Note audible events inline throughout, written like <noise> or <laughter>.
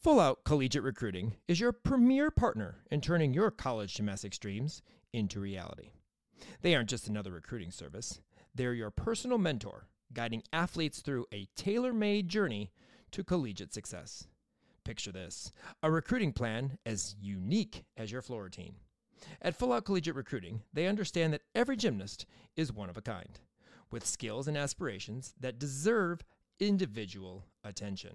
Full Out Collegiate Recruiting is your premier partner in turning your college gymnastics dreams into reality. They aren't just another recruiting service, they're your personal mentor, guiding athletes through a tailor made journey to collegiate success. Picture this a recruiting plan as unique as your floor routine. At Full Out Collegiate Recruiting, they understand that every gymnast is one of a kind, with skills and aspirations that deserve individual attention.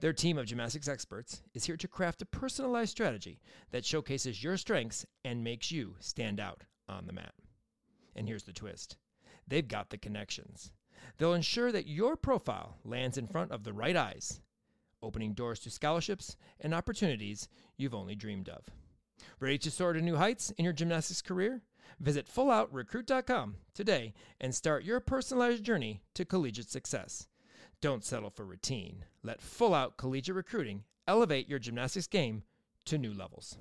Their team of gymnastics experts is here to craft a personalized strategy that showcases your strengths and makes you stand out on the mat. And here's the twist they've got the connections. They'll ensure that your profile lands in front of the right eyes, opening doors to scholarships and opportunities you've only dreamed of. Ready to soar to new heights in your gymnastics career? Visit fulloutrecruit.com today and start your personalized journey to collegiate success. Don't settle for routine. Let Full Out Collegiate Recruiting elevate your gymnastics game to new levels.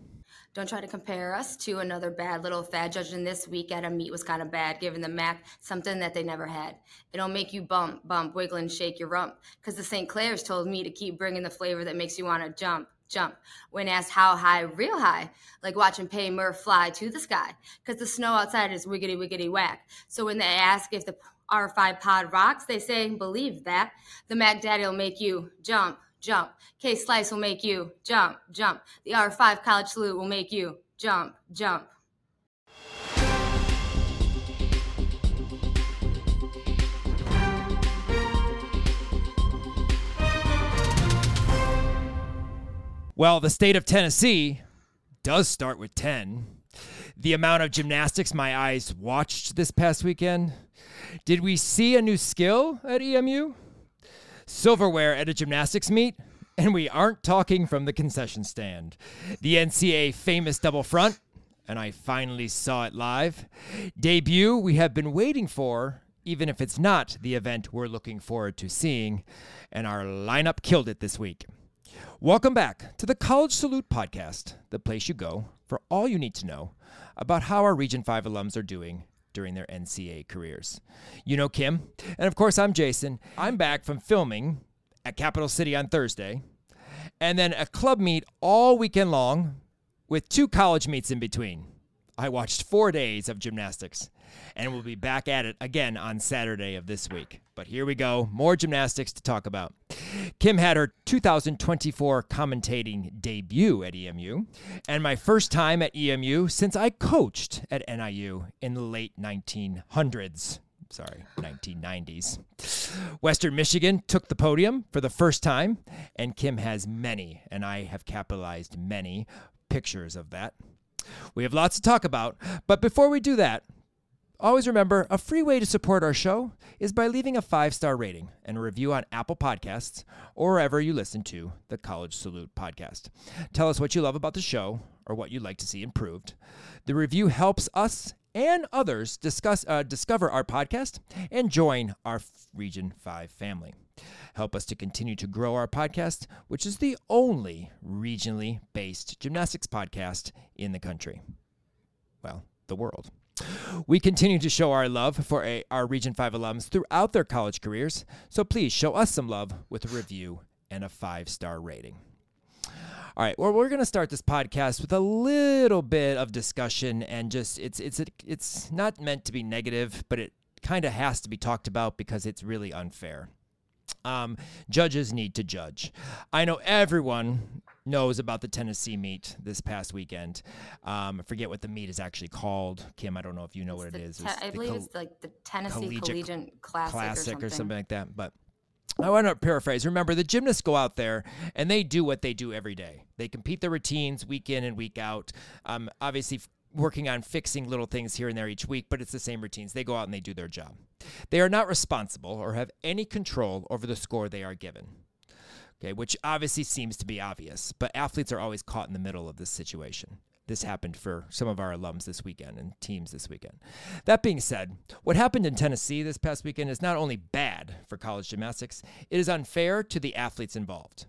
Don't try to compare us to another bad little fad judging this week at a meet was kind of bad, giving the MAC something that they never had. It'll make you bump, bump, wiggle, and shake your rump. Because the St. Clair's told me to keep bringing the flavor that makes you want to jump, jump. When asked how high, real high, like watching Pay Murph fly to the sky. Because the snow outside is wiggity, wiggity, whack. So when they ask if the R5 pod rocks, they say, believe that. The Mac Daddy will make you jump, jump. K Slice will make you jump, jump. The R5 College Salute will make you jump, jump. Well, the state of Tennessee does start with 10. The amount of gymnastics my eyes watched this past weekend. Did we see a new skill at EMU? Silverware at a gymnastics meet? And we aren't talking from the concession stand. The NCAA famous double front, and I finally saw it live. Debut we have been waiting for, even if it's not the event we're looking forward to seeing, and our lineup killed it this week. Welcome back to the College Salute Podcast, the place you go for all you need to know about how our Region 5 alums are doing during their NCA careers. You know Kim, and of course I'm Jason. I'm back from filming at Capital City on Thursday, and then a club meet all weekend long with two college meets in between. I watched four days of gymnastics, and we'll be back at it again on Saturday of this week. But here we go, more gymnastics to talk about. Kim had her 2024 commentating debut at EMU, and my first time at EMU since I coached at NIU in the late 1900s. Sorry, 1990s. Western Michigan took the podium for the first time, and Kim has many, and I have capitalized many pictures of that. We have lots to talk about, but before we do that, always remember a free way to support our show is by leaving a five star rating and a review on Apple Podcasts or wherever you listen to the College Salute podcast. Tell us what you love about the show or what you'd like to see improved. The review helps us and others discuss uh, discover our podcast and join our Region 5 family. Help us to continue to grow our podcast, which is the only regionally based gymnastics podcast in the country. Well, the world. We continue to show our love for a, our Region 5 alums throughout their college careers, so please show us some love with a review and a five star rating. All right, well, we're going to start this podcast with a little bit of discussion, and just it's it's it's not meant to be negative, but it kind of has to be talked about because it's really unfair. Um, judges need to judge. I know everyone knows about the Tennessee meet this past weekend. Um, I forget what the meet is actually called. Kim, I don't know if you know It's what it is. te- I believe it's like the Tennessee Collegiate Collegiate, Classic, classic or something. like that. But I want to paraphrase. Remember, the gymnasts go out there and they do what they do every day. They compete their routines week in and week out. Um, obviously, working on fixing little things here and there each week, but it's the same routines. They go out and they do their job. They are not responsible or have any control over the score they are given. Okay, which obviously seems to be obvious, but athletes are always caught in the middle of this situation. This happened for some of our alums this weekend and teams this weekend. That being said, what happened in Tennessee this past weekend is not only bad for college gymnastics, it is unfair to the athletes involved.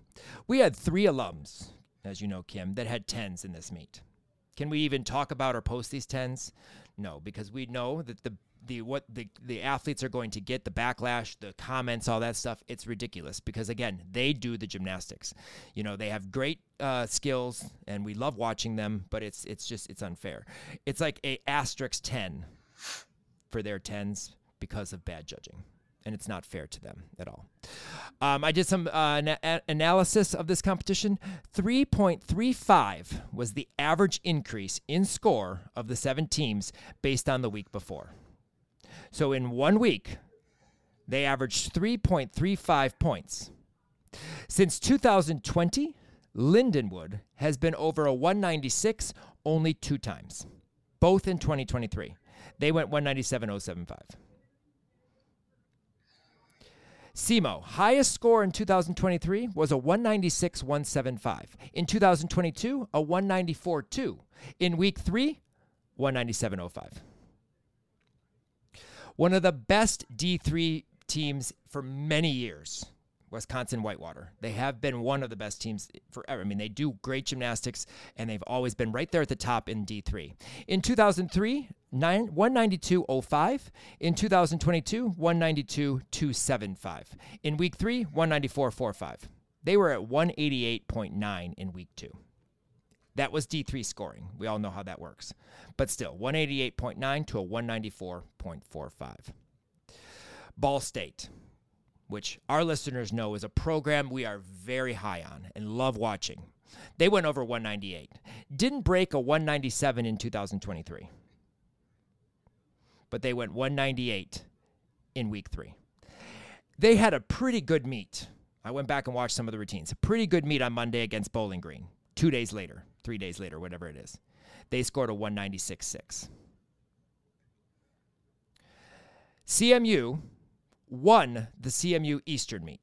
We had three alums, as you know, Kim, that had tens in this meet. Can we even talk about or post these tens? No, because we know that the the what the the athletes are going to get, the backlash, the comments, all that stuff, it's ridiculous because again, they do the gymnastics. You know, they have great uh, skills and we love watching them, but it's it's just it's unfair. It's like a asterisk ten for their tens because of bad judging and it's not fair to them at all. Um, I did some uh, na- analysis of this competition. 3.35 was the average increase in score of the seven teams based on the week before. So in one week, they averaged 3.35 points. Since 2020, Lindenwood has been over a 196 only two times, both in 2023. They went 197.075. SEMO, highest score in 2023 was a 196 175. In 2022, a 194 2. In week three, 197 05. One of the best D3 teams for many years Wisconsin Whitewater. They have been one of the best teams forever. I mean, they do great gymnastics, and they've always been right there at the top in D3. In 2003, 192.05. In 2022, 192.275. In week three, 194.45. They were at 188.9 in week two. That was D3 scoring. We all know how that works. But still, 188.9 to a 194.45. Ball State which our listeners know is a program we are very high on and love watching. They went over 198. Didn't break a 197 in 2023. But they went 198 in week 3. They had a pretty good meet. I went back and watched some of the routines. A pretty good meet on Monday against Bowling Green. 2 days later, 3 days later, whatever it is. They scored a 196.6. CMU won the CMU Eastern meet.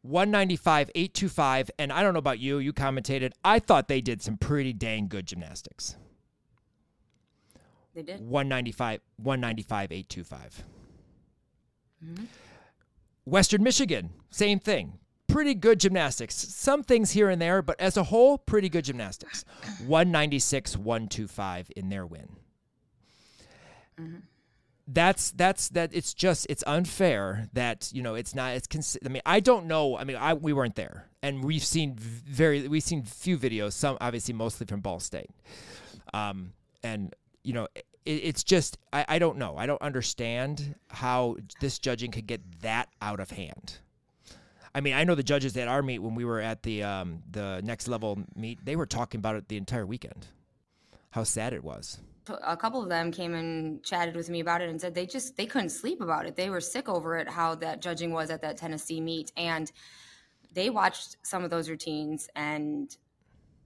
195, 825. And I don't know about you, you commentated. I thought they did some pretty dang good gymnastics. They did. 195, 195, 825. Mm-hmm. Western Michigan, same thing. Pretty good gymnastics. Some things here and there, but as a whole, pretty good gymnastics. 196, 125 in their win. Mm-hmm that's that's that it's just it's unfair that you know it's not it's cons- i mean i don't know i mean i we weren't there and we've seen very we've seen few videos some obviously mostly from ball state um and you know it, it's just I, I don't know i don't understand how this judging could get that out of hand I mean, I know the judges at our meet when we were at the um, the next level meet, they were talking about it the entire weekend. How sad it was a couple of them came and chatted with me about it and said they just they couldn't sleep about it. They were sick over it how that judging was at that Tennessee meet and they watched some of those routines and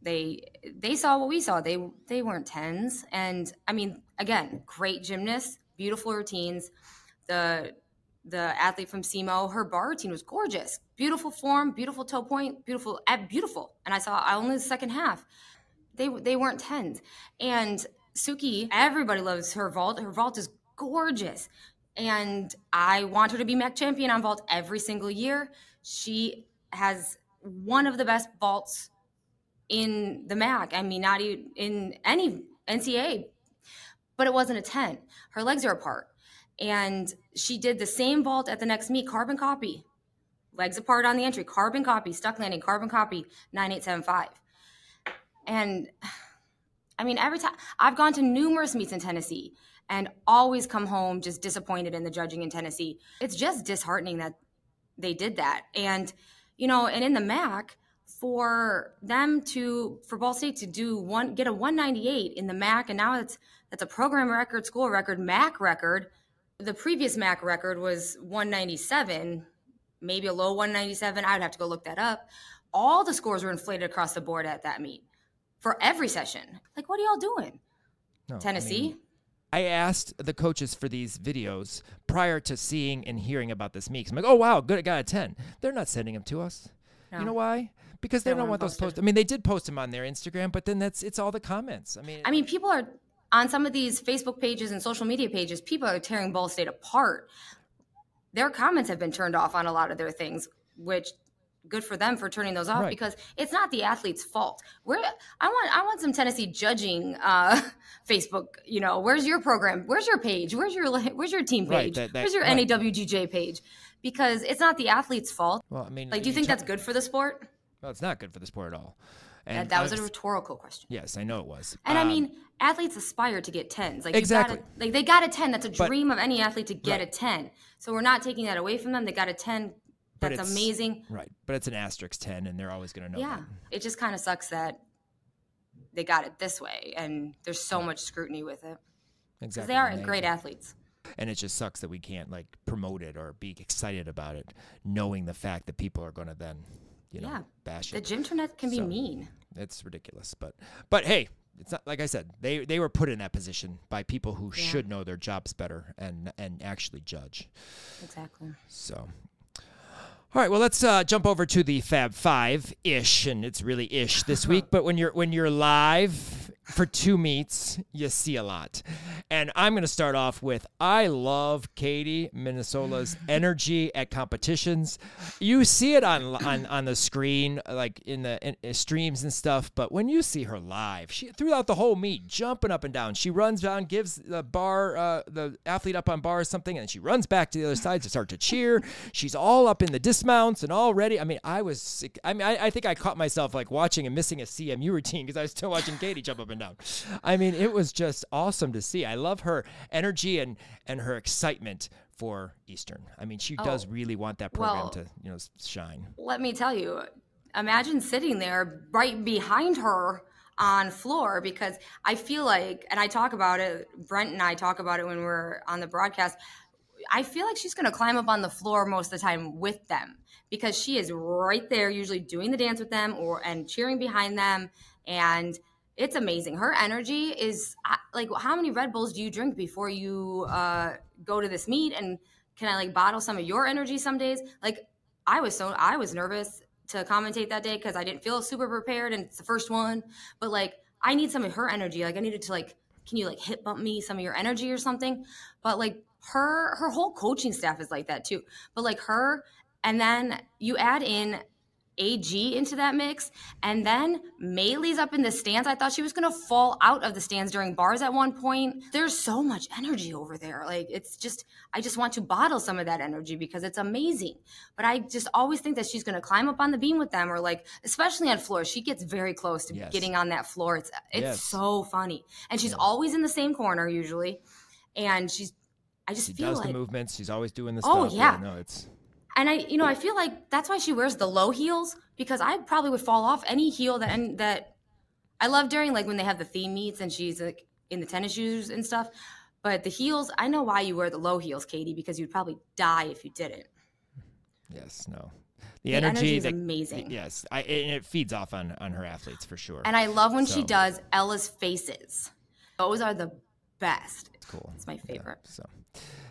they they saw what we saw. They they weren't tens and I mean again, great gymnasts, beautiful routines. The the athlete from SEMO, her bar routine was gorgeous. Beautiful form, beautiful toe point, beautiful eh, beautiful. And I saw only the second half. They they weren't tens. And Suki, everybody loves her vault. Her vault is gorgeous. And I want her to be MAC champion on vault every single year. She has one of the best vaults in the MAC. I mean, not even in any NCA, but it wasn't a 10. Her legs are apart. And she did the same vault at the next meet, carbon copy. Legs apart on the entry, carbon copy, stuck landing, carbon copy, 9875. And I mean, every time I've gone to numerous meets in Tennessee and always come home just disappointed in the judging in Tennessee. It's just disheartening that they did that. And, you know, and in the MAC, for them to for Ball State to do one get a 198 in the MAC and now it's that's a program record, school record, MAC record. The previous MAC record was 197, maybe a low 197. I would have to go look that up. All the scores were inflated across the board at that meet for every session. Like, what are y'all doing? No, Tennessee? I, mean, I asked the coaches for these videos prior to seeing and hearing about this meet. I'm like, oh, wow, good, I got a 10. They're not sending them to us. No. You know why? Because they, they don't want those posts. I mean, they did post them on their Instagram, but then that's it's all the comments. I mean, I mean, people are on some of these Facebook pages and social media pages. People are tearing Ball State apart. Their comments have been turned off on a lot of their things, which good for them for turning those off Right. because it's not the athlete's fault. Where I want I want some Tennessee judging uh, <laughs> Facebook. You know, where's your program? Where's your page? Where's your <laughs> where's your team Right, page? that- that- where's your right. NAWGJ page? Because it's not the athlete's fault. Well, I mean, Like, do you think try- that's good for the sport? Well, it's not good for the sport at all. And That, was a rhetorical question. yes, I know it was. And I Um, mean, athletes aspire to get tens. Like Exactly. Gotta, like they got a ten. That's a But- dream of any athlete to get Right. a ten. So we're not taking that away from them. They got a ten. That's amazing. right, but it's an asterisk ten, and they're always going to know. Yeah. that. It just kind of sucks that they got it this way, and there's so much scrutiny with it because exactly. they are great athletes. and it just sucks that we can't like promote it or be excited about it, knowing the fact that people are going to then, you know, Yeah. bash The it. gym internet can be So- mean. It's ridiculous, but but hey, it's not like I said. They they were put in that position by people who Yeah. should know their jobs better and and actually judge. Exactly. So, all right, well, let's uh, jump over to the Fab Five ish, and it's really ish this <laughs> week. But when you're when you're live for two meets, you see a lot. And I'm going to start off with I love Katie Minasola's <laughs> energy at competitions. You see it on on on the screen, like in the in, in streams and stuff. But when you see her live, she throughout the whole meet, jumping up and down. She runs down, gives the bar uh, the athlete up on bar or something, and then she runs back to the other side to start to cheer. She's all up in the dismounts and all ready. I mean, I was sick. I mean, I, I think I caught myself like watching and missing a CMU routine because I was still watching Katie jump up and down. I mean, it was just awesome to see. I love her energy and and her excitement for Eastern. I mean, she does Oh, really want that program well- to you know shine. Let me tell you, imagine sitting there right behind her on floor because I feel like, and I talk about it, Brent and I talk about it when we're on the broadcast. I feel like she's going to climb up on the floor most of the time with them because she is right there, usually doing the dance with them or and cheering behind them, and it's amazing. Her energy is like, how many Red Bulls do you drink before you uh, go to this meet? And can I like bottle some of your energy some days? Like, I was so I was nervous to commentate that day because I didn't feel super prepared, and it's the first one. But like, I need some of her energy. Like, I needed to like, can you like hip bump me some of your energy or something? But like her her whole coaching staff is like that too. But like her, and then you add in AG into that mix, and then Maylee's up in the stands. I thought she was gonna fall out of the stands during bars at one point. There's so much energy over there. Like it's just, I just want to bottle some of that energy because it's amazing. But I just always think that she's gonna climb up on the beam with them, or like, especially on floor, she gets very close to Yes. getting on that floor. It's it's Yes. so funny, and she's Yeah. always in the same corner usually, and she's. I just She feel does like the movements. She's always doing the Oh, stuff. yeah. no, it's and I, you know, I feel like that's why she wears the low heels because I probably would fall off any heel that and that I love during like when they have the theme meets and she's like in the tennis shoes and stuff. But the heels, I know why you wear the low heels, Katie, because you'd probably die if you didn't. yes, no. The, The energy, energy is that- amazing. Yes, I, and it feeds off on on her athletes for sure. And I love when she does Ella's faces. Those are the best. it's cool. It's my favorite. So,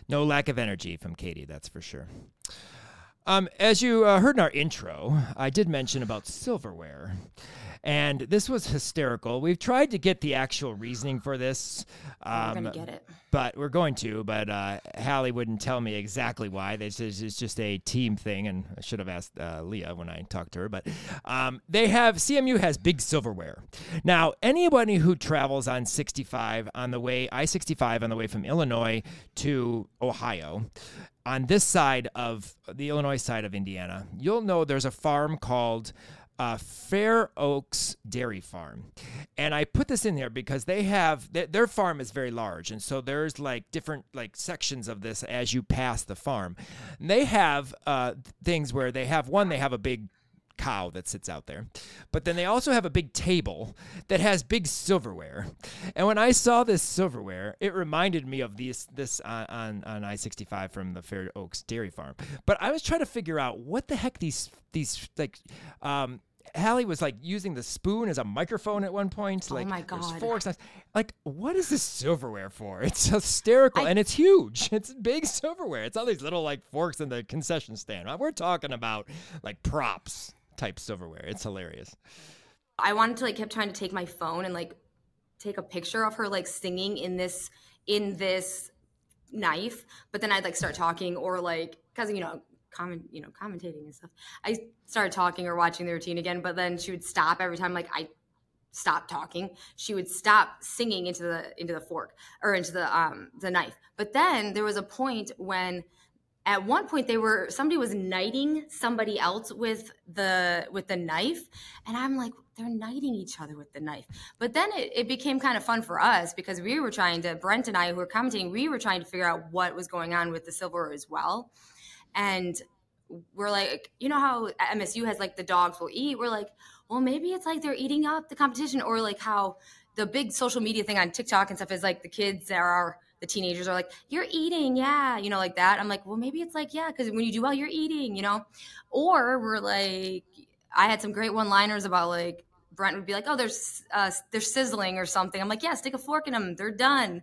no lack of energy from Katie, that's for sure. Um, as you uh, heard in our intro, I did mention about silverware, and this was hysterical. We've tried to get the actual reasoning for this, We're um, gonna get it. but we're going to. But uh, Hallie wouldn't tell me exactly why. This is it's just a team thing, and I should have asked uh, Leah when I talked to her. But um, they have CMU has big silverware. Now, anybody who travels on 65 on the way I-65 on the way from Illinois to Ohio. On this side of the Illinois side of Indiana, you'll know there's a farm called uh, Fair Oaks Dairy Farm. And I put this in there because they have th- their farm is very large, and so there's like different like sections of this as you pass the farm. And they have uh, things where they have one, they have a big cow that sits out there. But then they also have a big table that has big silverware. And when I saw this silverware, it reminded me of these this on on, on I-65 from the Fair Oaks Dairy Farm. But I was trying to figure out what the heck these these like um Hallie was like using the spoon as a microphone at one point. Like my God. forks. Like, what is this silverware for? It's hysterical and it's huge. <laughs> It's big silverware. It's all these little like forks in the concession stand. We're talking about like props type silverware. It's hilarious. I wanted to like kept trying to take my phone and like take a picture of her like singing in this in this knife, but then I'd like start talking or like because you know comment, you know, commentating and stuff. I started talking or watching the routine again, but then she would stop every time. Like I stop talking she would stop singing into the into the fork or into the um the knife but then there was a point when at one point they were somebody was knighting somebody else with the with the knife and i'm like they're knighting each other with the knife. But then it, it became kind of fun for us because we were trying to brent and i who were commenting we were trying to figure out what was going on with the silver as well. And we're like you know how msu has like the dogs will eat? We're like well, maybe it's like they're eating up the competition, or like how the big social media thing on TikTok and stuff is like the kids are the teenagers are like, you're eating, yeah, you know, like that. I'm like, well, maybe it's like, yeah, because when you do well, you're eating, you know, or we're like, I had some great one liners about like, Brent would be like, oh, there's uh, they're sizzling or something. I'm like, yeah, stick a fork in them. They're done.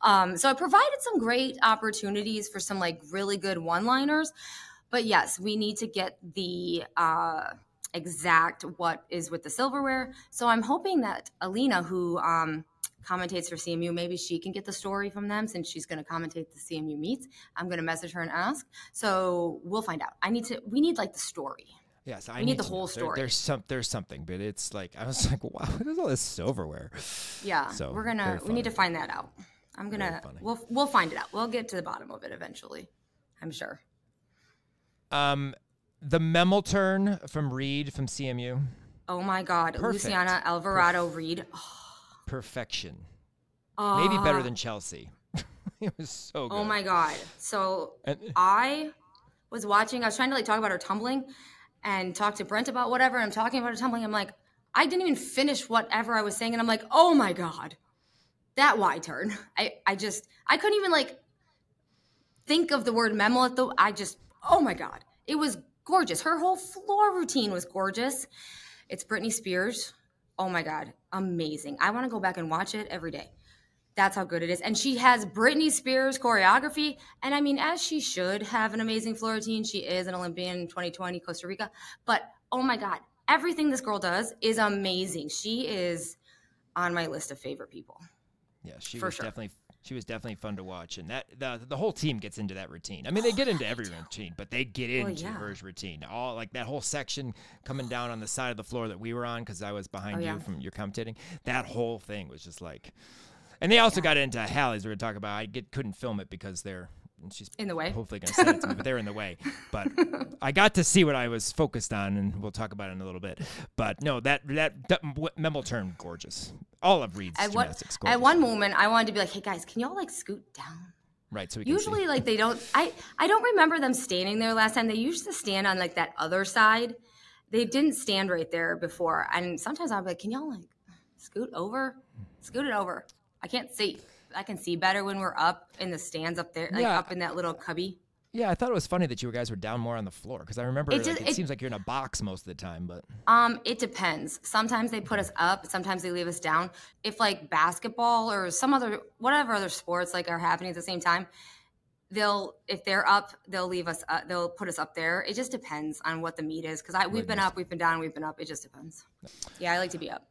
Um, so I provided some great opportunities for some like really good one liners. But yes, we need to get the uh, exact what is with the silverware. So I'm hoping that Alina, who um, commentates for CMU, maybe she can get the story from them since she's going to commentate the CMU meets. I'm going to message her and ask. So we'll find out. I need to. We need like the story. Yes, I we need, need the whole story. There, there's some, there's something, but it's like I was <laughs> like, wow, what is all this silverware? Yeah, so we're gonna, we need to find that out. I'm gonna, we'll, we'll find it out. We'll get to the bottom of it eventually. I'm sure. Um, the Memmel turn from Reed from CMU. Oh my God, Perfect. Luciana Alvarado Reed. Oh. Perfection. Uh, Maybe better than Chellsie. <laughs> it was so good. Oh my God. So and, I was watching, I was trying to like talk about her tumbling and talk to Brent about whatever. And I'm talking about her tumbling. I'm like, I didn't even finish whatever I was saying. And I'm like, oh my God, that Y turn. I, I just, I couldn't even like think of the word Memmel at the, I just, oh my God. It was gorgeous. Her whole floor routine was gorgeous. It's Britney Spears. Oh my God, amazing. I want to go back and watch it every day. That's how good it is. And she has Britney Spears choreography. And I mean, as she should have an amazing floor routine, she is an Olympian in 2020 Costa Rica. But oh my God, everything this girl does is amazing. She is on my list of favorite people. Yeah, she was sure. definitely she was definitely fun to watch, and that the the whole team gets into that routine. I mean, they get into every <sighs> routine, but they get into yeah. her routine. All like that whole section coming down on the side of the floor that we were on because I was behind oh, you yeah. from your commentating. That whole thing was just like, and they also yeah. got into Hallie's. We're gonna talk about. I get couldn't film it because they're and she's in the way. Hopefully going to send it to me, but they're in the way. But <laughs> I got to see what I was focused on, and we'll talk about it in a little bit. But no, that that, that Memmel turned gorgeous. All of Reed's at gymnastics. What, at one moment, I wanted to be like, "Hey guys, can y'all like scoot down?" Right. So usually, like they don't. I I don't remember them standing there last time. They used to stand on like that other side. They didn't stand right there before, and sometimes I'll be like, "Can y'all like scoot over? Scoot it over." I can't see. I can see better when we're up in the stands up there, like yeah. up in that little cubby. Yeah, I thought it was funny that you guys were down more on the floor because I remember it, just, like, it, it, seems like you're in a box most of the time, but um, it depends. Sometimes they put us up, sometimes they leave us down. If like basketball or some other whatever other sports like are happening at the same time, they'll if they're up, they'll leave us. Uh, they'll put us up there. It just depends on what the meet is because I we've been up, we've been down, we've been up. It just depends. Yeah, I like to be up.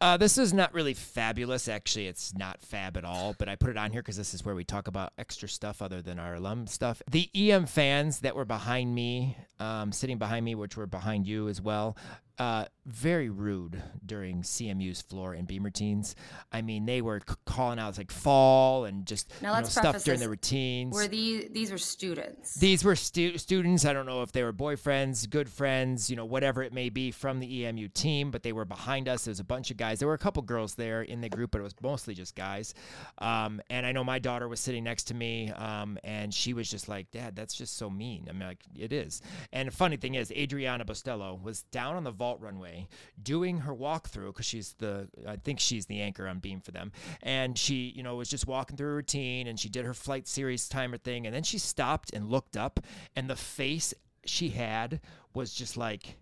Uh, this is not really fabulous. Actually, it's not fab at all, but I put it on here because this is where we talk about extra stuff other than our alum stuff. The EM fans that were behind me, um, sitting behind me, which were behind you as well, uh, very rude during CMU's floor and beam routines. I mean, they were c- calling out like fall and just now, you know, stuff during the routines. Were these these were students? These were stu- students. I don't know if they were boyfriends, good friends, you know, whatever it may be from the EMU team, but they were behind us. There was a bunch of guys. There were a couple girls there in the group, but it was mostly just guys. Um, and I know my daughter was sitting next to me, um, and she was just like, "Dad, that's just so mean." I'm like it is. And the funny thing is, Adriana Bostello was down on the vault runway doing her walkthrough because she's the I think she's the anchor on Beam for them, and she you know was just walking through her routine and she did her flight series timer thing, and then she stopped and looked up, and the face she had was just like,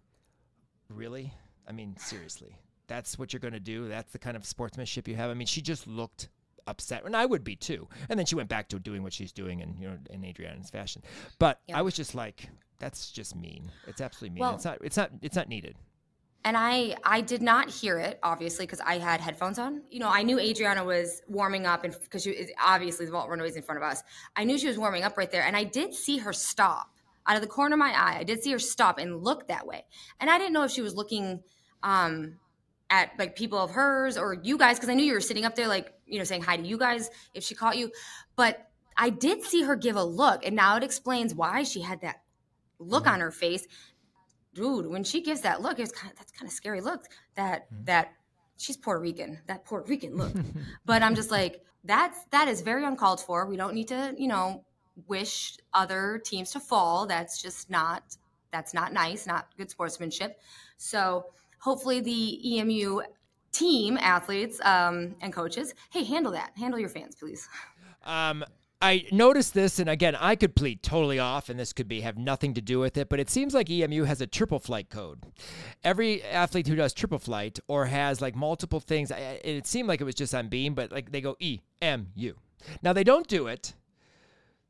really? I mean, seriously, that's what you're going to do? That's the kind of sportsmanship you have? I mean, she just looked upset, and I would be too. And then she went back to doing what she's doing, in you know, in Adriana's fashion. But yeah. I was just like, that's just mean. It's absolutely mean. Well, it's not. It's not. It's not needed and I I did not hear it obviously because I had headphones on. You know, I knew Adriana was warming up, and because she obviously the vault runway in front of us, I knew she was warming up right there, and I did see her stop out of the corner of my eye, I did see her stop and look that way. And I didn't know if she was looking um, at like people of hers or you guys, because I knew you were sitting up there, like, you know, saying hi to you guys if she caught you. But I did see her give a look. And now it explains why she had that look on her face. Dude, when she gives that look, it's kind of that's kind of scary look. That that she's Puerto Rican, that Puerto Rican look. <laughs> but I'm just like, that's that is very uncalled for. We don't need to, you know, wish other teams to fall. That's just not that's not nice, not good sportsmanship. So hopefully the EMU team, athletes, um, and coaches, hey, handle that. Handle your fans, please. Um, I noticed this, and again, I could plead totally off, and this could be have nothing to do with it, but it seems like EMU has a triple flight code. Every athlete who does triple flight or has like multiple things, it seemed like it was just on beam, but like they go E M U. Now they don't do it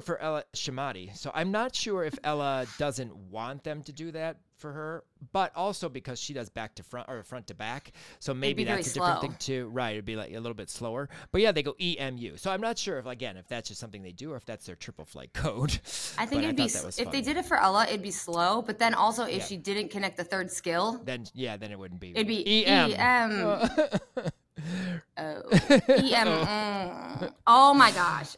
for Ella Shamati. So I'm not sure if Ella doesn't want them to do that for her, but also because she does back to front or front to back. So maybe that's a slow. different thing too. Right. It'd be like a little bit slower. But yeah, they go EMU. So I'm not sure if again if that's just something they do or if that's their triple flight <laughs> code. I think But it'd be that was if they did it for Ella, it'd be slow. But then also if Yeah. she didn't connect the third skill, Then yeah, then it wouldn't be. it'd be EM. EM. <laughs> Oh, EM. <laughs> Oh my gosh,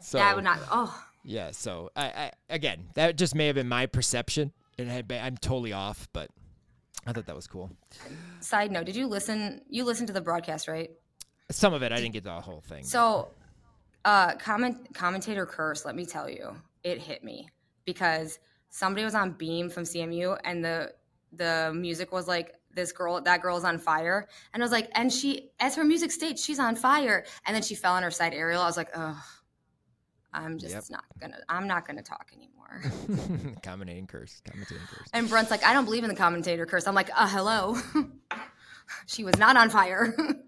So that would not. Oh, yeah. So I, I again that just may have been my perception. It had I'm totally off, but I thought that was cool. side note, did you listen? You listened to the broadcast, right? Some of it I didn't get the whole thing. So, uh, comment commentator curse. Let me tell you, it hit me because somebody was on Beam from CMU, and the the music was like this girl, that girl's on fire, and I was like, and she, as her music states, she's on fire, and then she fell on her side aerial. I was like, oh I'm just Yep. not gonna, I'm not gonna talk anymore. <laughs> Commentating curse. Commentating curse. and Brent's like, I don't believe in the commentator curse. I'm like, uh, hello. <laughs> she was not on fire. <laughs>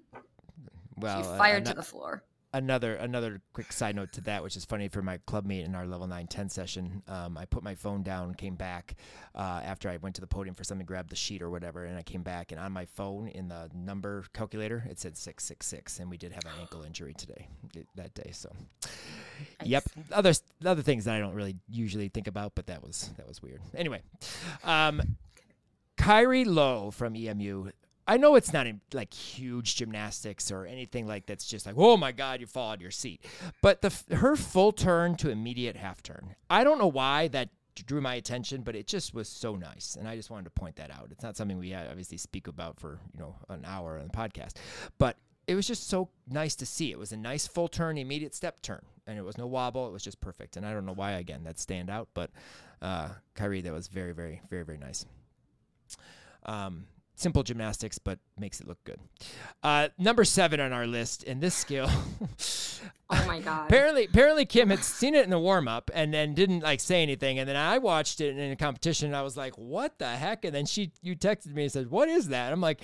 Well, she uh, fired to the floor. Another another quick side note to that, which is funny for my club meet in our level 9 10 session. Um, I put my phone down, came back uh, after I went to the podium for something, grabbed the sheet or whatever, and I came back and on my phone in the number calculator it said six six six, and we did have an <gasps> ankle injury today that day. So, yep, other other things that I don't really usually think about, but that was that was weird. Anyway, um, Kyrie Lowe from EMU. I know it's not in, like huge gymnastics or anything like that's just like, oh my God, you fall out of your seat. But the her full turn to immediate half turn. I don't know why that drew my attention, but it just was so nice, and I just wanted to point that out. It's not something we uh, obviously speak about for you know an hour on the podcast, but it was just so nice to see. It was a nice full turn, immediate step turn, and it was no wobble. It was just perfect, and I don't know why again that stand out, but uh, Kyrie, that was very, very, very, very nice. Um, simple gymnastics, but makes it look good. Uh, number seven on our list, and this skill. <laughs> Oh my god. apparently, apparently Kim had <laughs> seen it in the warm up and then didn't like say anything, and then I watched it in a competition. And I was like, "What the heck?" And then she, you texted me and said, "What is that?" I'm like,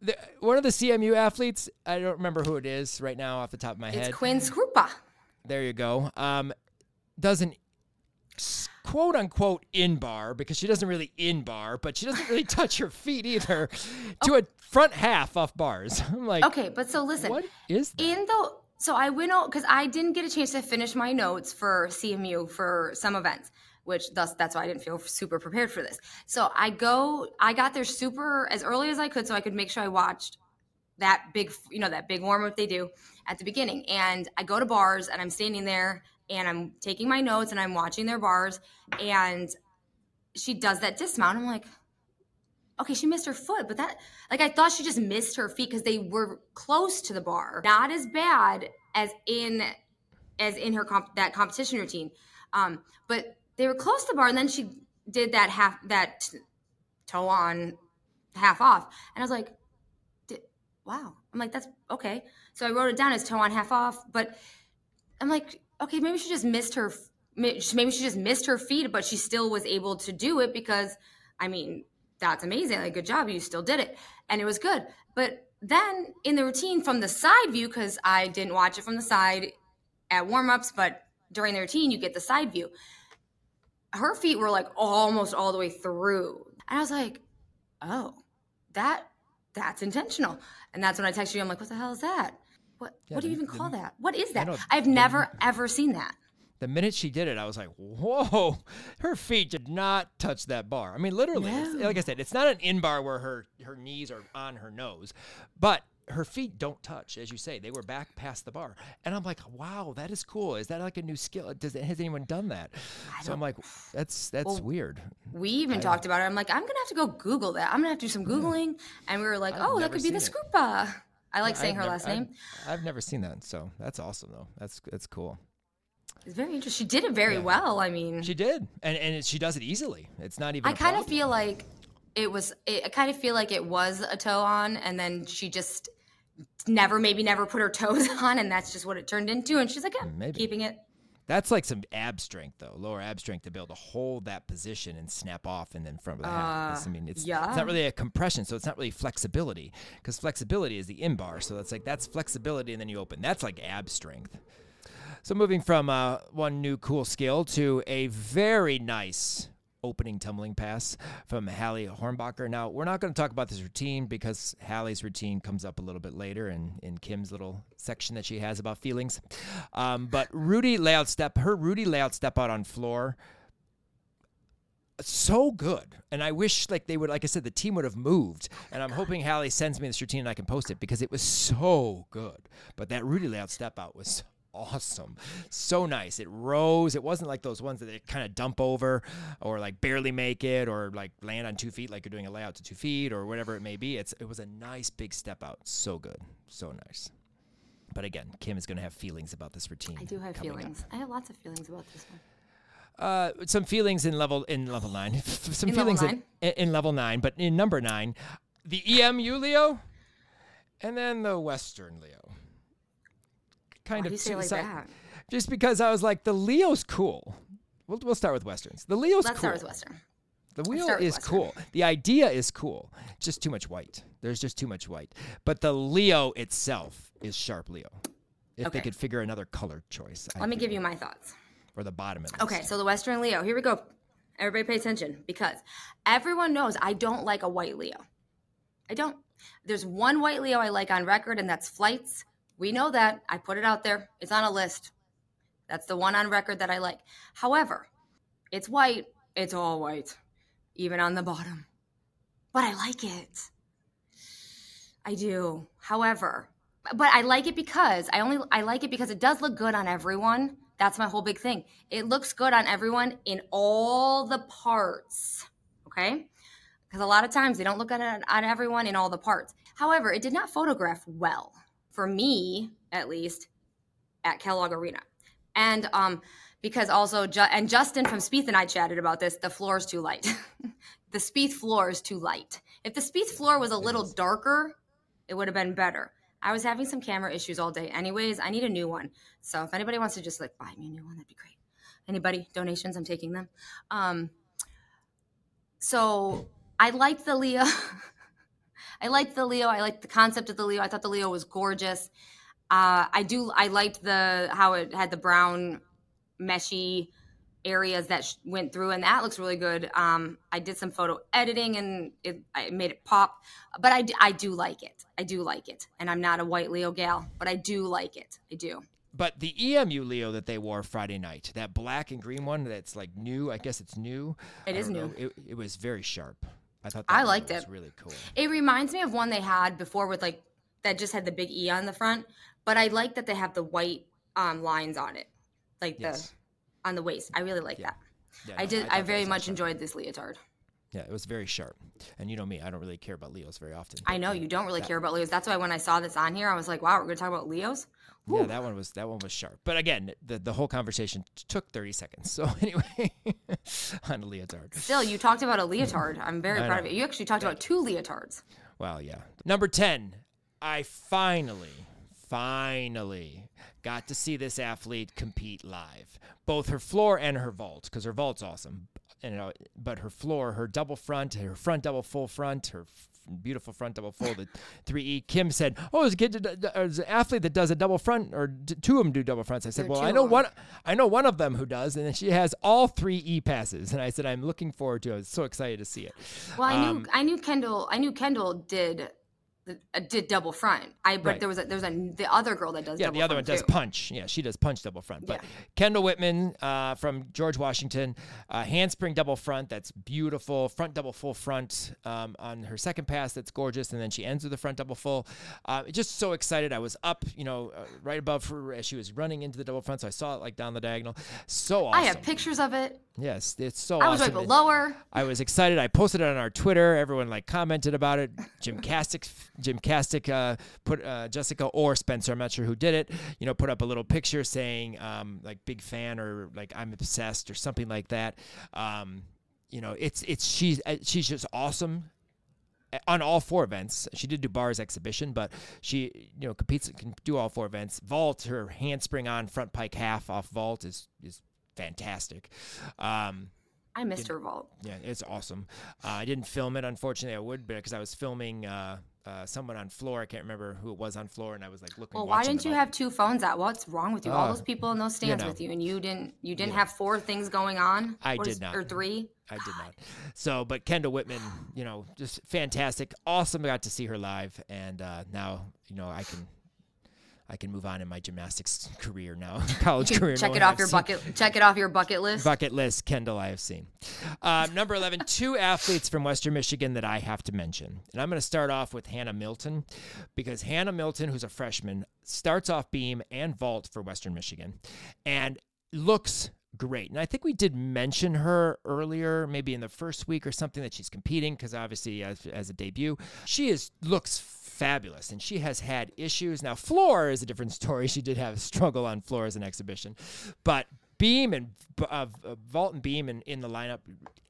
the, "One of the CMU athletes. I don't remember who it is right now off the top of my It's head. It's Quinn Scrupa. There you go. Um, doesn't quote unquote in bar because she doesn't really in bar, but she doesn't really <laughs> touch her feet either to a front half off bars. <laughs> I'm like, Okay, but so listen. what is that? In the so I went out because I didn't get a chance to finish my notes for CMU for some events, which thus that's why I didn't feel super prepared for this. So I go, I got there super as early as I could so I could make sure I watched that big, you know, that big warm up they do at the beginning. And I go to bars and I'm standing there and I'm taking my notes and I'm watching their bars and she does that dismount. I'm like, okay, she missed her foot, but that like I thought she just missed her feet because they were close to the bar. Not as bad as in as in her comp- that competition routine, um, but they were close to the bar, and then she did that half that t- toe on, half off, and I was like, wow. I'm like, that's okay. So I wrote it down as toe on, half off, but I'm like, okay, maybe she just missed her. Maybe she just missed her feet, but she still was able to do it because, I mean, that's amazing. Like, good job. You still did it. And it was good. But then in the routine from the side view, because I didn't watch it from the side at warm ups, but during the routine, you get the side view. Her feet were like almost all the way through. And I was like, oh, that that's intentional. And that's when I texted you. I'm like, what the hell is that? What Yeah, what do you the- even call the- that? What is that? I've the- never ever seen that. The minute she did it, I was like, "Whoa!" Her feet did not touch that bar. I mean, literally, No. like I said, it's not an in bar where her her knees are on her nose, but her feet don't touch, as you say. They were back past the bar, and I'm like, "Wow, that is cool. Is that like a new skill? Does has anyone done that?" So I'm like, "That's that's Well, weird." We even talked about it. I'm like, I'm gonna have to go Google that. I'm gonna have to do some googling, and we were like, I've oh, that could be the it. Scoopa. I like saying I've her never- last I've- name. I've never seen that, so that's awesome though. That's that's cool. It's very interesting. She did it very well. I mean, She did, and and it, she does it easily. It's not even. I kind of feel like it was. It, I kind of feel like it was a toe on, and then she just never, maybe never put her <laughs> toes on, and that's just what it turned into. And she's like, yeah, Maybe. keeping it. That's like some ab strength, though, lower ab strength to be able to hold that position and snap off and then front of the half. 'Cause, I mean, it's, it's not really a compression, so it's not really flexibility, because flexibility is the in bar. So that's like that's flexibility, and then you open. That's like ab strength. So moving from uh, one new cool skill to a very nice opening tumbling pass from Hallie Hornbacher. Now we're not going to talk about this routine because Hallie's routine comes up a little bit later in, in Kim's little section that she has about feelings. Um, but Rudy layout step, her Rudy layout step out on floor so good. And I wish like they would like I said, the team would have moved. And I'm hoping Hallie sends me this routine and I can post it because it was so good. But that Rudy layout step out was awesome. So nice. It rose. It wasn't like those ones that they kind of dump over or like barely make it or like land on two feet like you're doing a layout to two feet or whatever it may be. It's it was a nice big step out. So good. So nice. But again, Kim is going to have feelings about this routine. I do have coming up. feelings. I have lots of feelings about this one. Uh, some feelings in level in level nine. <laughs> some In level feelings nine? in, in level nine, but in number nine, the EMU Leo, and then the Western Leo. Kind Why of do you say it two like? Just because I was like, the Leo's cool. We'll, we'll start with Westerns. The Leo's Let's cool. start with Western. The wheel is Western. cool. The idea is cool. Just too much white. There's just too much white. But the Leo itself is sharp Leo. If they could figure another color choice. I Let me give you my thoughts. Or the bottom of this. Okay, so the Western Leo. Here we go. Everybody pay attention because everyone knows I don't like a white Leo. I don't. There's one white Leo I like on record, and that's Flights. We know that. I put it out there. It's on a list. That's the one on record that I like. However, it's white. It's all white, even on the bottom. But I like it. I do. However, but I like it because I only I like it because it does look good on everyone. That's my whole big thing. It looks good on everyone in all the parts. Okay? Because a lot of times they don't look on everyone in all the parts. However, it did not photograph well for me, at least, at Kellogg Arena. And um, because also, Ju- and Justin from Spieth and I chatted about this. The floor is too light. <laughs> the Spieth floor is too light. If the Spieth floor was a little darker, it would have been better. I was having some camera issues all day. Anyways, I need a new one. So if anybody wants to just like buy me a new one, that'd be great. Anybody donations? I'm taking them. Um, so I like the Leo. <laughs> I liked the Leo. I liked the concept of the Leo. I thought the Leo was gorgeous. Uh, I do. I liked the how it had the brown, meshy areas that sh- went through, and that looks really good. Um, I did some photo editing, and it I made it pop. But I, d- I do like it. I do like it, and I'm not a white Leo gal, but I do like it. I do. But the EMU Leo that they wore Friday night, that black and green one that's like new, I guess it's new. It I is new. know, It, it was very sharp. I thought that I liked was it. really cool. It reminds me of one they had before with like that just had the big E on the front, but I like that they have the white um, lines on it, like Yes. the on the waist. I really like Yeah. that. Yeah, I no, did. thought I, very much enjoyed this leotard. Yeah, it was very sharp. And you know me, I don't really care about Leos very often. I know you don't really that- care about Leos. That's why when I saw this on here, I was like, "Wow, we're gonna talk about Leos." Yeah, that one was that one was sharp. But again, the the whole conversation t- took 30 seconds. <laughs> So anyway, <laughs> on a leotard. Still, you talked about a leotard. I'm very I proud know. of it. You actually talked about two leotards. Well, yeah. Number 10, I finally, finally got to see this athlete compete live. Both her floor and her vault, because her vault's awesome. And, you know, but her floor, her double front, her front double full front, her beautiful front double the 3E. Kim said, Oh, there's a, kid, there's an athlete that does a double front, or two of them do double fronts. I said, Well, I know one. I know one of them who does, and then she has all three E passes. And I said, I'm looking forward to it. I was so excited to see it. Well, I knew Um, I knew Kendall. I knew Kendall did uh, did double front. I but Right. there was a, there's a the other girl that does Yeah, the other one does too. punch. Yeah, she does punch double front. But Yeah. Kendall Whitman uh, from George Washington, uh, handspring double front. That's beautiful. Front double full front um, on her second pass. That's gorgeous. And then she ends with a front double full. Uh, just so excited. I was up, you know, uh, right above her as she was running into the double front. So I saw it like down the diagonal. So awesome. I have pictures of it. Yes, it's so I was awesome. right below her. I was excited. I posted it on our Twitter. Everyone like commented about it. GymCastic, GymCastic uh, put uh, Jessica or Spencer. I'm not sure who did it. You know, put up a little picture saying um, like big fan or like I'm obsessed or something like that. Um, you know, it's it's she's uh, she's just awesome on all four events. She did do bars exhibition, but she you know competes can do all four events. Vault her handspring on front pike half off vault is is fantastic. Um, I missed her vault. yeah, it's awesome. Uh, I didn't film it, unfortunately. I would, but because I was filming uh, uh, someone on floor, I can't remember who it was on floor, and I was like looking. Well, why didn't you have two phones out? What's wrong with you? All Uh, those people in those stands know. with you, and you didn't. You didn't Yeah. have four things going on. I did is- not. Or three. I did not. So, but Kendall Whitman, you know, just fantastic, awesome. I got to see her live, and uh, now you know I can. I can move on in my gymnastics <laughs> career now, <laughs> college career. Check no it off I've your seen- bucket. Check it off your bucket list. bucket list Kendall I have seen. Um, number 11, two athletes from Western Michigan that I have to mention. And I'm going to start off with Hannah Milton because Hannah Milton, who's a freshman, starts off beam and vault for Western Michigan and looks great. And I think we did mention her earlier, maybe in the first week or something, that she's competing because obviously as, as a debut, she is looks fabulous and she has had issues. Now floor is a different <laughs> story. She did have a struggle on floor as an exhibition, but beam and uh, uh, vault and beam in, in the lineup.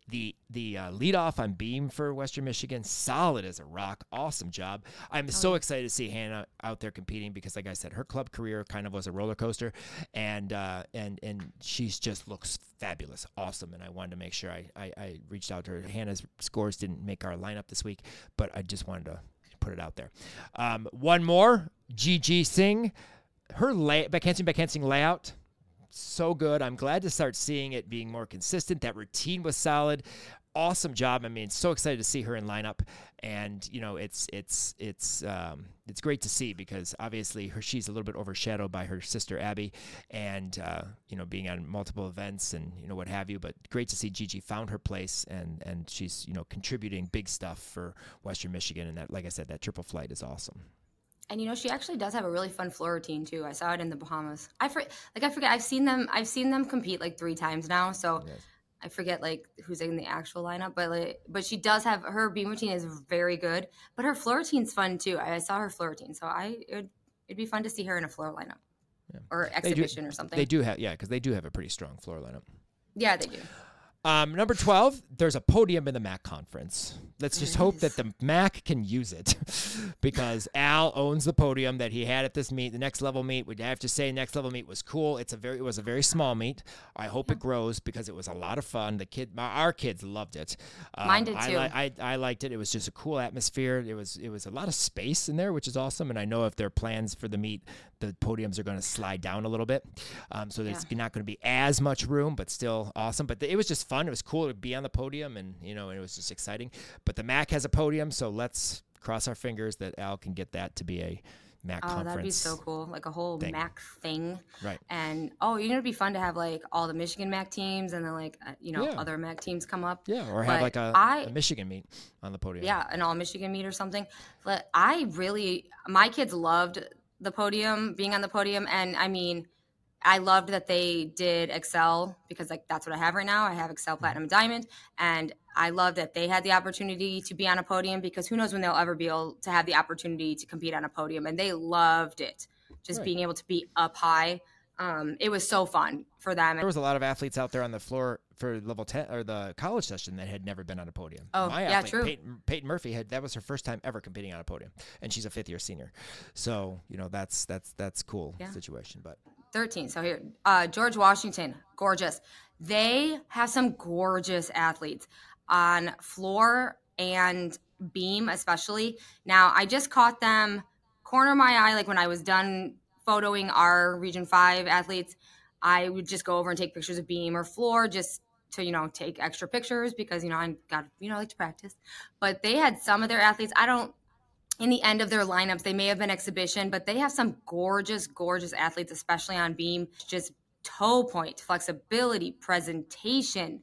The the uh, lead off on beam for Western Michigan, solid as a rock, awesome job. I'm so excited to see Hannah out there competing because, like I said, her club career kind of was a roller coaster, and uh, and and she's just looks fabulous, awesome. And I wanted to make sure I, I I reached out to her. Hannah's scores didn't make our lineup this week, but I just wanted to put it out there. Um, one more, GG Singh, her lay backhanding backhanding layout so good. I'm glad to start seeing it being more consistent. That routine was solid. Awesome job. I mean, so excited to see her in lineup, and you know, it's it's it's um, it's great to see because obviously her she's a little bit overshadowed by her sister Abby, and uh, you know, being on multiple events and you know what have you. But great to see Gigi found her place and and she's you know contributing big stuff for Western Michigan, and that like I said, that triple flight is awesome. And you know, she actually does have a really fun floor routine too. I saw it in the Bahamas. I for, like I forget. I've seen them. I've seen them compete like three times now. So Yes. I forget like who's in the actual lineup. But like, but she does have her beam routine is very good. But her floor routine's fun too. I, I saw her floor routine, so I it would, it'd be fun to see her in a floor lineup or They do- exhibition or something. They do have yeah, because they do have a pretty strong floor lineup. Yeah, they do. Um, number 12, there's a podium in the MAC conference. Let's just hope that the MAC can use it <laughs> because Al owns the podium that he had at this meet. The next level meet, we'd have to say next level meet was cool. It's a very it was a very small meet. I hope it grows because it was a lot of fun. The kid my, our kids loved it. Um, Mine did I, too. li- I I liked it. It was just a cool atmosphere. It was it was a lot of space in there, which is awesome. And I know if there are plans for the meet, the podiums are going to slide down a little bit. Um, so there's not going to be as much room, but still awesome. But it was just fun. It was cool to be on the podium, and you know, it was just exciting. But the MAC has a podium, so let's cross our fingers that Al can get that to be a MAC Oh, conference. that'd be so cool. Like a whole thing. MAC thing. Right. And oh, you know, it'd be fun to have like all the Michigan MAC teams and then like uh, you know Yeah. other MAC teams come up. Yeah, or have like a, I- a Michigan meet on the podium. Yeah, an all Michigan meet or something. But I really, my kids loved the podium, being on the podium, and I mean, I loved that they did Excel because like that's what I have right now. I have Excel Mm-hmm. Platinum and Diamond, and I love that they had the opportunity to be on a podium because who knows when they'll ever be able to have the opportunity to compete on a podium, and they loved it. Just Right. being able to be up high, um, it was so fun for them. There was a lot of athletes out there on the floor for level 10 or the college session that had never been on a podium. Oh, My yeah, athlete, true. Peyton, Peyton Murphy had that was her first time ever competing on a podium and she's a 5th year senior. So, you know, that's that's that's cool Yeah. situation, but 13. So here, uh, George Washington, gorgeous. They have some gorgeous athletes on floor and beam, especially. Now, I just caught them corner my eye, like when I was done photoing our Region 5 athletes. I would just go over and take pictures of beam or floor just to, you know, take extra pictures because, you know, I got, you know, I like to practice. But they had some of their athletes. I don't, in the end of their lineups. They may have been exhibition, but they have some gorgeous, gorgeous athletes, especially on beam. Just toe point, flexibility, presentation.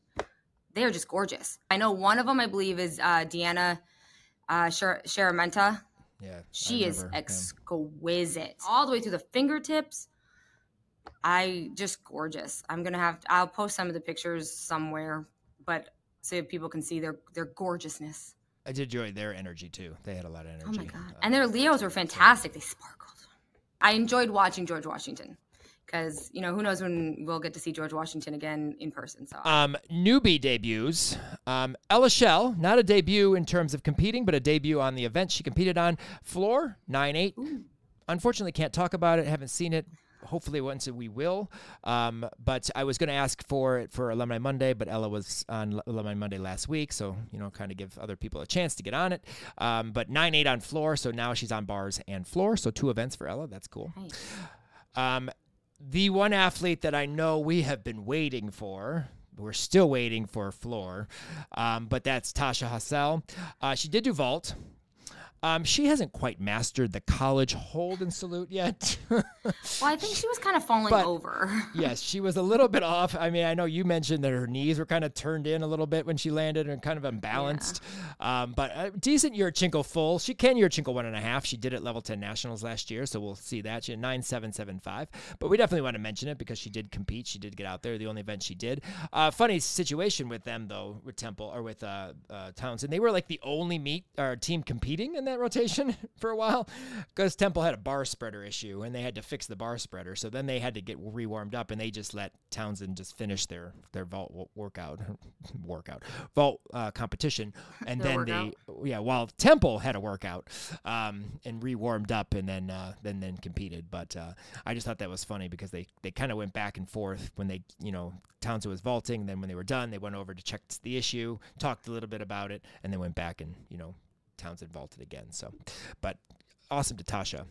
They are just gorgeous. I know one of them, I believe, is uh, Deanna uh, Sharamenta. Yeah. She is exquisite. All the way through the fingertips. I just gorgeous. I'm gonna have, I'll post some of the pictures somewhere, but so people can see their their gorgeousness. I did enjoy their energy too. They had a lot of energy. Oh my god! Uh, and their Leos were fantastic. They sparkled. I enjoyed watching George Washington because you know who knows when we'll get to see George Washington again in person. So um, newbie debuts. Um, Ella Shell, not a debut in terms of competing, but a debut on the event she competed on. Floor nine eight. Unfortunately, can't talk about it. Haven't seen it hopefully once we will. Um, but I was going to ask for it for Alumni Monday, but Ella was on Alumni Monday last week, so you know, kind of give other people a chance to get on it. Um, but nine eight on floor, so now she's on bars and floor, so two events for Ella. That's cool. Nice. Um, the one athlete that I know we have been waiting for. We're still waiting for floor, um, but that's Tasha Hassel. Uh, she did do vault. Um, she hasn't quite mastered the college hold and salute yet. <laughs> well, I think she was kind of falling but, over. <laughs> yes, she was a little bit off. I mean, I know you mentioned that her knees were kind of turned in a little bit when she landed and kind of unbalanced. Yeah. Um, but a decent Yurchenko full. She can Yurchenko one and a half. She did it level 10 nationals last year, so we'll see that. She had 9775. But we definitely want to mention it because she did compete. She did get out there, the only event she did. Uh, funny situation with them, though, with Temple or with uh, uh, Towson. They were like the only meet or team competing in that rotation <laughs> for a while because Temple had a bar spreader issue and they had to fix the bar spreader. So then they had to get rewarmed up and they just let Towson just finish their their vault workout <laughs> workout vault uh, competition <laughs> and then workout. they yeah while Temple had a workout um, and rewarmed up and then uh, then then competed. But uh, I just thought that was funny because they they kind of went back and forth when they you know Towson was vaulting. Then when they were done, they went over to check the issue, talked a little bit about it, and then went back and you know Towson vaulted again. So, but awesome to Tasha.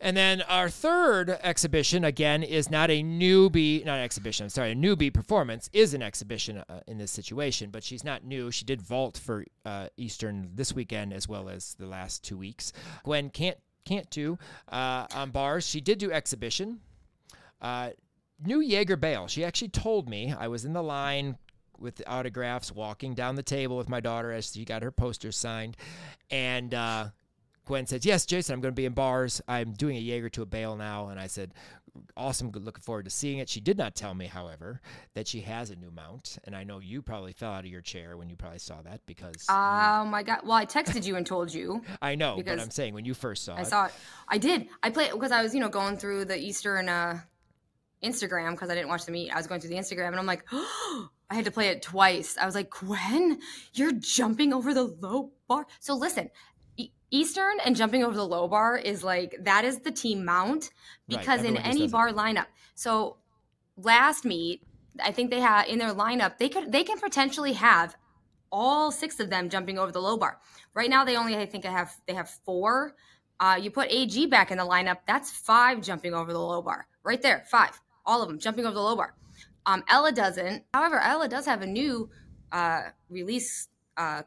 And then our third exhibition, again, is not a newbie, not an exhibition, I'm sorry, a newbie performance is an exhibition uh, in this situation, but she's not new. She did vault for uh, Eastern this weekend as well as the last two weeks. Gwen can't can't do uh, on bars. She did do exhibition. Uh, new Jaeger Bale. She actually told me I was in the line with the autographs, walking down the table with my daughter as she got her posters signed. And uh, Gwen says, Yes, Jason, I'm going to be in bars. I'm doing a Jaeger to a bale now. And I said, Awesome. Good. Looking forward to seeing it. She did not tell me, however, that she has a new mount. And I know you probably fell out of your chair when you probably saw that because. Oh my God. Well, I texted you and told you. <laughs> I know, but I'm saying when you first saw I it. I saw it. I did. I played because I was, you know, going through the Eastern. Uh, Instagram because I didn't watch the meet. I was going through the Instagram and I'm like, oh, <gasps> I had to play it twice. I was like, Gwen, you're jumping over the low bar. So listen, Eastern and jumping over the low bar is like that is the team mount because right, in any bar it. lineup. So last meet, I think they have in their lineup they could they can potentially have all six of them jumping over the low bar. Right now they only I think I have they have four. Uh, you put AG back in the lineup, that's five jumping over the low bar. Right there, five. All of them jumping over the low bar. Um, Ella doesn't. However, Ella does have a new uh, release uh,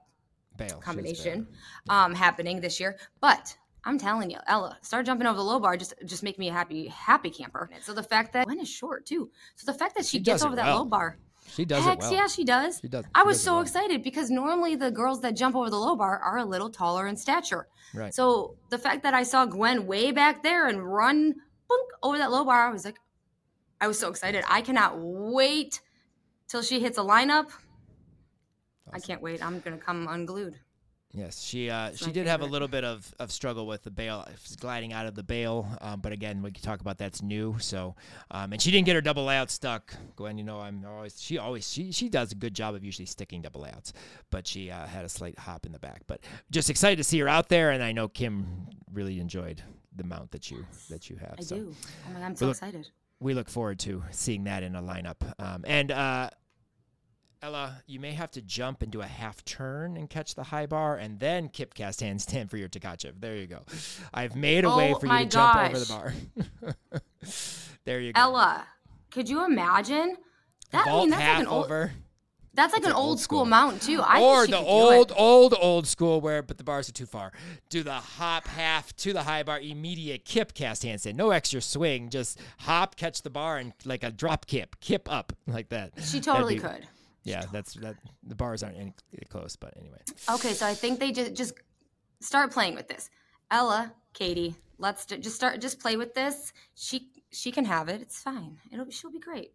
Bale, combination um, happening this year. But I'm telling you, Ella, start jumping over the low bar. Just just make me a happy happy camper. So the fact that Gwen is short too. So the fact that she, she gets over that low bar. She does Heck, well. yeah, she does. She does. I was so well. excited because normally the girls that jump over the low bar are a little taller in stature. Right. So the fact that I saw Gwen way back there and run boink, over that low bar, I was like, I was so excited. I cannot wait till she hits a lineup. Awesome. I can't wait. I'm gonna come unglued. Yes, she uh, she did favorite. have a little bit of, of struggle with the bale gliding out of the bale, um, but again, we can talk about that's new. So, um, and she didn't get her double layout stuck. Gwen, you know, I'm always she always she she does a good job of usually sticking double layouts, but she uh, had a slight hop in the back. But just excited to see her out there, and I know Kim really enjoyed the mount that you that you have. I so. do. Oh my, I'm so excited we look forward to seeing that in a lineup. Um, and uh, Ella, you may have to jump and do a half turn and catch the high bar, and then kip cast handstand for your Tkachev. There you go. I've made a oh way for you to gosh. jump over the bar. <laughs> there you go. Ella, could you imagine? That Vault I mean, that's half like an old, over. That's like an, old, school, mount too. I or the old, old, old school where, but the bars are too far. Do the hop half to the high bar, immediate kip cast handstand. No extra swing, just hop, catch the bar, and like a drop kip, kip up <laughs> like that. She totally be- could. Yeah, that's that. The bars aren't any eh, close, but anyway. Okay, so I think they just just start playing with this. Ella, Katie, let's d- just start just play with this. She she can have it. It's fine. It'll she'll be great.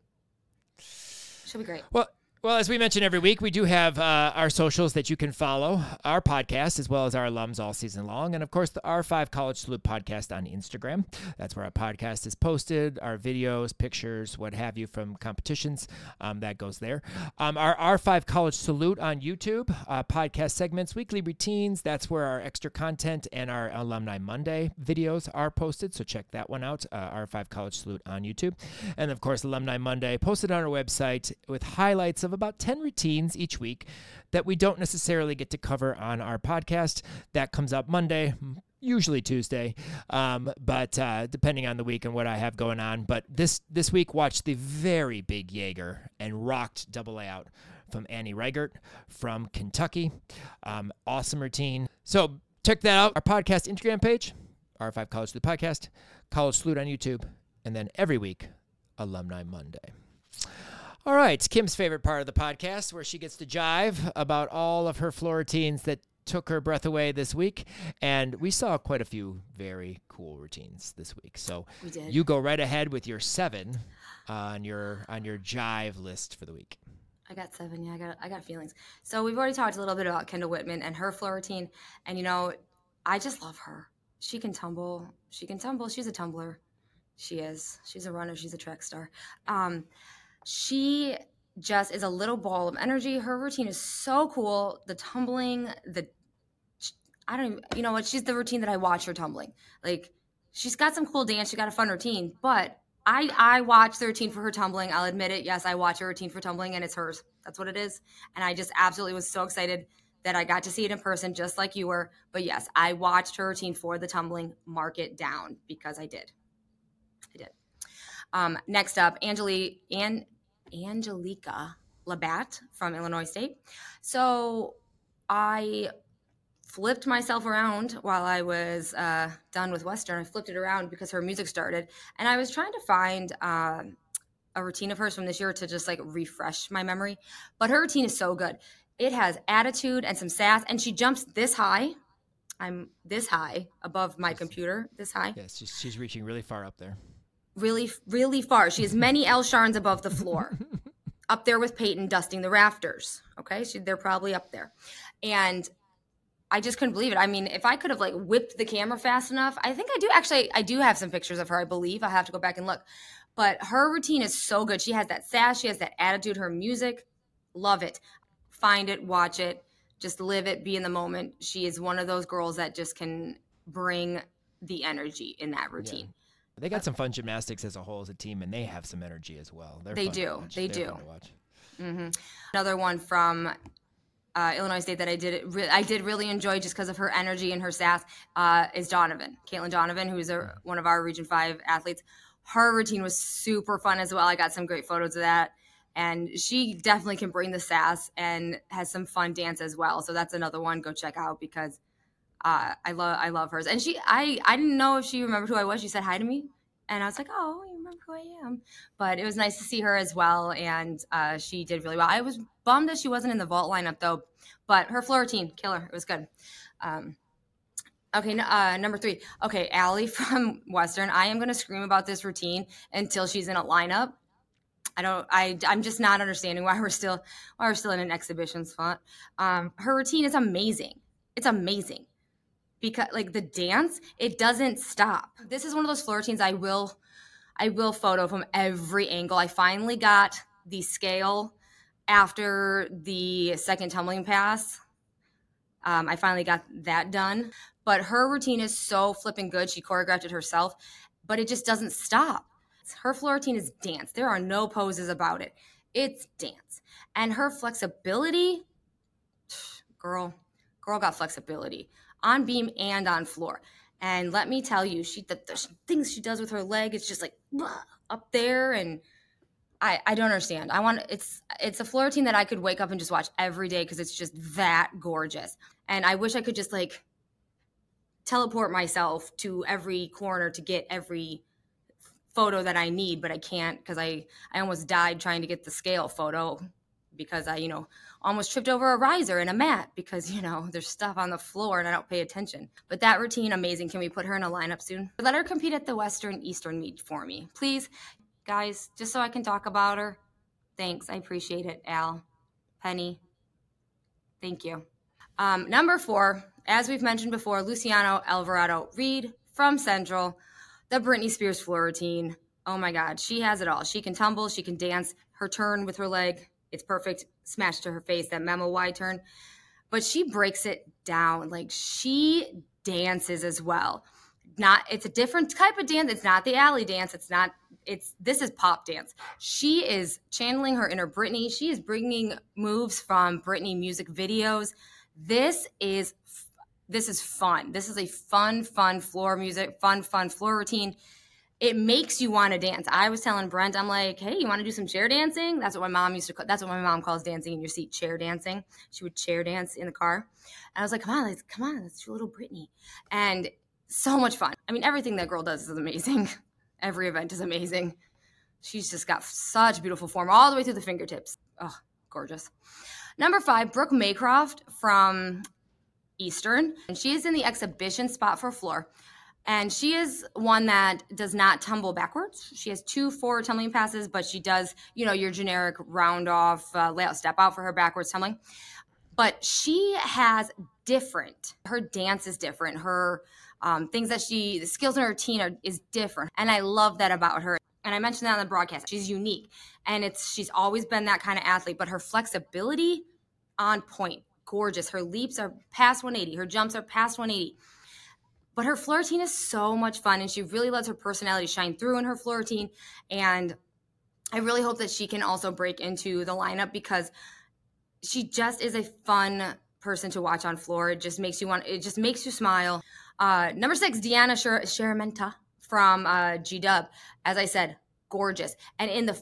She'll be great. Well, well, as we mention every week, we do have uh, our socials that you can follow, our podcast, as well as our alums all season long. And of course, the R5 College Salute podcast on Instagram. That's where our podcast is posted, our videos, pictures, what have you from competitions. Um, that goes there. Um, our R5 College Salute on YouTube, uh, podcast segments, weekly routines. That's where our extra content and our Alumni Monday videos are posted. So check that one out, uh, R5 College Salute on YouTube. And of course, Alumni Monday posted on our website with highlights of about 10 routines each week that we don't necessarily get to cover on our podcast. That comes up Monday, usually Tuesday, um, but uh, depending on the week and what I have going on. But this this week, watched the very big Jaeger and rocked double A out from Annie Reigert from Kentucky. Um, awesome routine. So check that out. Our podcast Instagram page, R5 College Salute Podcast, College Salute on YouTube, and then every week, Alumni Monday. All right, Kim's favorite part of the podcast, where she gets to jive about all of her floor routines that took her breath away this week. And we saw quite a few very cool routines this week. So We did. you go right ahead with your seven on your on your jive list for the week. I got seven. Yeah, I got I got feelings. So we've already talked a little bit about Kendall Whitman and her floor routine, and you know, I just love her. She can tumble. She can tumble. She's a tumbler. She is. She's a runner. She's a track star. Um, she just is a little ball of energy. Her routine is so cool. The tumbling, the I don't even, you know what? She's the routine that I watch her tumbling. Like she's got some cool dance. She got a fun routine, but I I watch the routine for her tumbling. I'll admit it. Yes, I watch her routine for tumbling, and it's hers. That's what it is. And I just absolutely was so excited that I got to see it in person, just like you were. But yes, I watched her routine for the tumbling. Mark it down because I did. I did. Um, next up, Angelique and Angelica Labatt from Illinois State. So I flipped myself around while I was uh, done with Western. I flipped it around because her music started, and I was trying to find uh, a routine of hers from this year to just like refresh my memory. But her routine is so good. It has attitude and some sass, and she jumps this high. I'm this high above my computer, this high, Yes, she's, she's reaching really far up there. Really, really far. She has many L Sharns above the floor, <laughs> up there with Peyton dusting the rafters. Okay, she, they're probably up there, and I just couldn't believe it. I mean, if I could have like whipped the camera fast enough, I think I do actually. I do have some pictures of her. I believe I have to go back and look, but her routine is so good. She has that sass. She has that attitude. Her music, love it. Find it, watch it, just live it, be in the moment. She is one of those girls that just can bring the energy in that routine. They got some fun gymnastics as a whole as a team, and they have some energy as well. They're They do. They They're do. fun to watch. hmm Another one from uh, Illinois State that I did re- I did really enjoy just because of her energy and her sass uh, is Donovan, Caitlin Donovan, who's a, one of our Region Five athletes. Her routine was super fun as well. I got some great photos of that, and she definitely can bring the sass and has some fun dance as well. So that's another one go check out because uh, I love I love hers. And she I I didn't know if she remembered who I was. She said hi to me, and I was like, oh, you remember who I am? But it was nice to see her as well, and uh, she did really well. I was bummed that she wasn't in the vault lineup though, but her floor routine killer. It was good. Um, okay, uh, number three. Okay, Allie <laughs> from Western. I am going to scream about this routine until she's in a lineup. I don't. I. I'm just not understanding why we're still why we're still in an exhibition spot. Um, her routine is amazing. It's amazing because like the dance, it doesn't stop. This is one of those floor routines I will, I will photo from every angle. I finally got the scale after the second tumbling pass. Um, I finally got that done. But her routine is so flipping good. She choreographed it herself, but it just doesn't stop. Her floor routine is dance. There are no poses about it. It's dance. And her flexibility, <sighs> girl, girl got flexibility on beam and on floor. And let me tell you, she the, the things she does with her leg, it's just like <sniffs> up there and I, I don't understand. I want it's it's a floor routine that I could wake up and just watch every day because it's just that gorgeous. And I wish I could just like teleport myself to every corner to get every photo that I need, but I can't because I I almost died trying to get the scale photo because I, you know, almost tripped over a riser and a mat because, you know, <laughs> there's stuff on the floor and I don't pay attention. But that routine, amazing. Can we put her in a lineup soon? Let her compete at the Western Eastern meet for me. Please, guys, just so I can talk about her. Thanks. I appreciate it, Al. Penny. Thank you. Um, number four, as we've mentioned before, Luciano Alvarado Reed from Central, the Britney Spears floor routine. Oh my God, she has it all. She can tumble, she can dance, her turn with her leg, it's perfect, smash to her face, that Memmel Y turn. But she breaks it down. Like she dances as well. Not it's a different type of dance. It's not the alley dance. It's not it's this is pop dance. She is channeling her inner Britney. She is bringing moves from Britney music videos. This is this is fun. This is a fun, fun floor music, fun, fun floor routine. It makes you want to dance. I was telling Brent, I'm like, hey, you want to do some chair dancing? That's what my mom used to. Call, that's what my mom calls dancing in your seat, chair dancing. She would chair dance in the car, and I was like, come on, let's come on, let's do a little Britney, and so much fun. I mean, everything that girl does is amazing. <laughs> Every event is amazing. She's just got such beautiful form all the way through the fingertips. Oh, gorgeous. Number five, Brooke Maycroft from Eastern. And she is in the exhibition spot for floor. And she is one that does not tumble backwards. She has two forward tumbling passes, but she does, you know, your generic round off uh, layout step out for her backwards tumbling. But she has different, her dance is different. Her um, things that she, the skills in her routine are, is different. And I love that about her. And I mentioned that on the broadcast. She's unique. And it's, she's always been that kind of athlete, but her flexibility on point gorgeous. Her leaps are past 180, her jumps are past 180. But her floor routine is so much fun, and she really lets her personality shine through in her floor routine. And I really hope that she can also break into the lineup because she just is a fun person to watch on floor. It just makes you want. It just makes you smile. Uh, number six, Deanna Sharamenta from uh, G Dub. As I said, gorgeous. And in the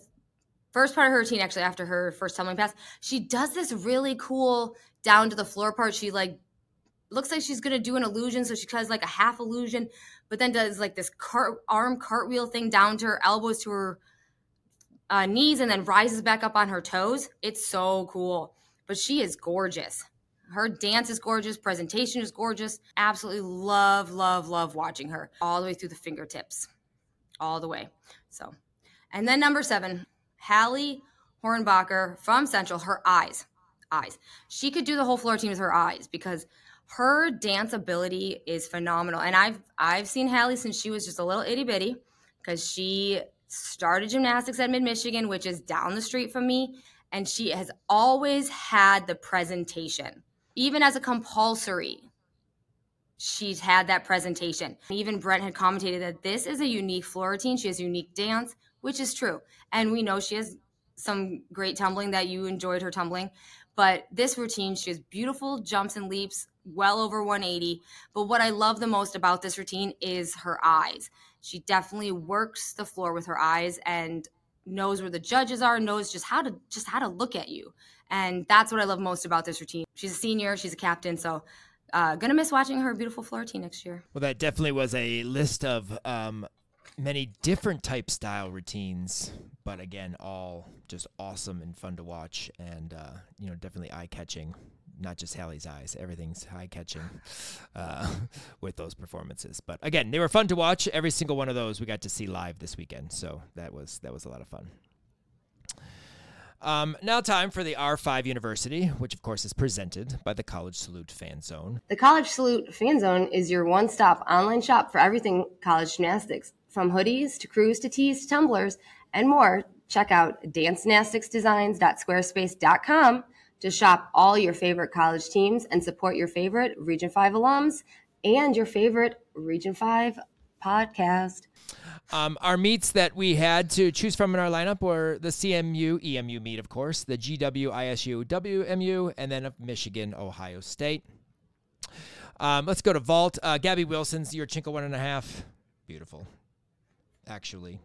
first part of her routine, actually after her first tumbling pass, she does this really cool down to the floor part. She like looks like she's gonna do an illusion, so she does like a half illusion, but then does like this cart arm cartwheel thing down to her elbows to her uh, knees, and then rises back up on her toes. It's so cool. But she is gorgeous. Her dance is gorgeous. Presentation is gorgeous. Absolutely love, love, love watching her all the way through the fingertips, all the way. So, and then number seven, Hallie Hornbacher from Central. Her eyes eyes. She could do the whole floor team with her eyes because her dance ability is phenomenal. And I've I've seen Hallie since she was just a little itty bitty because she started gymnastics at Mid Michigan, which is down the street from me, and she has always had the presentation, even as a compulsory. She's had that presentation. Even Brent had commented that this is a unique floor routine. She has unique dance, which is true. And we know she has some great tumbling that you enjoyed her tumbling. But this routine, she has beautiful jumps and leaps, well over 180. But what I love the most about this routine is her eyes. She definitely works the floor with her eyes and knows where the judges are, knows just how to just how to look at you. And that's what I love most about this routine. She's a senior, she's a captain, so uh, gonna miss watching her beautiful floor routine next year. Well, that definitely was a list of um, many different type style routines, but again, all just awesome and fun to watch, and uh, you know, definitely eye catching. Not just Hallie's eyes; everything's eye catching uh, <laughs> with those performances. But again, they were fun to watch. Every single one of those we got to see live this weekend, so that was that was a lot of fun. Um, now, time for the R5 University, which of course is presented by the College Salute Fan Zone. The College Salute Fan Zone is your one stop online shop for everything college gymnastics. From hoodies to crews to tees to tumblers and more, check out dancegymnasticsdesigns.squarespace.com to shop all your favorite college teams and support your favorite Region 5 alums and your favorite Region 5 podcast. Um, our meets that we had to choose from in our lineup were the CMU EMU meet, of course, the GW ISU WMU, and then Michigan Ohio State. Um, let's go to vault. Uh, Gabby Wilson's Yurchenko one and a half. Beautiful actually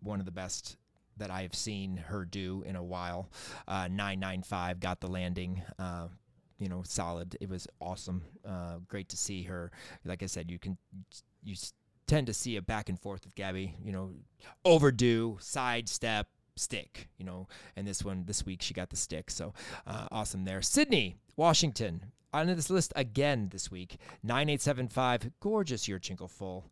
one of the best that I've seen her do in a while. Uh, 995 got the landing. Uh, you know, solid. It was awesome. Uh, great to see her. Like I said, you can you tend to see a back and forth with Gabby. You know, overdue, sidestep, stick. You know, and this one this week she got the stick. So uh, awesome there. Sydney, Washington. On this list again this week, 9875, gorgeous Yurchenko full.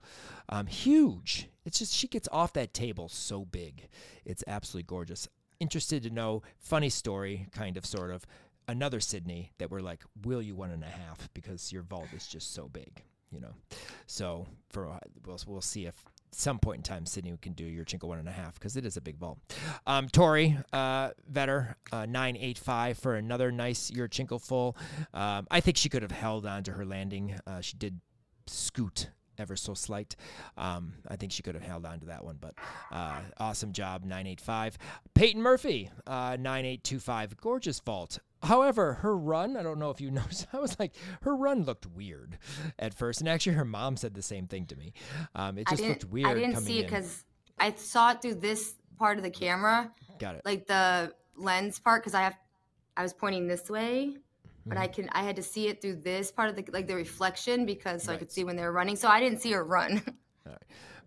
Um, huge. It's just, she gets off that table so big. It's absolutely gorgeous. Interested to know, funny story, kind of, sort of another Sydney that we're like, will you one and a half because your vault is just so big, you know. So for we'll, we'll see if some point in time Sydney can do Yurchenko one and a half because it is a big vault. Um, Tori uh, Vetter uh, nine eight five for another nice Yurchenko full. Um, I think she could have held on to her landing. Uh, she did scoot ever so slight. Um, I think she could have held on to that one, but uh, awesome job, 985. Peyton Murphy, uh, 9825. Gorgeous vault. However, her run, I don't know if you <laughs> noticed, I was like, her run looked weird at first. And actually, her mom said the same thing to me. Um, it just looked weird. I didn't see it because I saw it through this part of the camera. Got it. Like the lens part, because I have, I was pointing this way but I mm-hmm. can I had to see it through this part of the like the reflection because so right. I could see when they were running. So I didn't see her run. <laughs>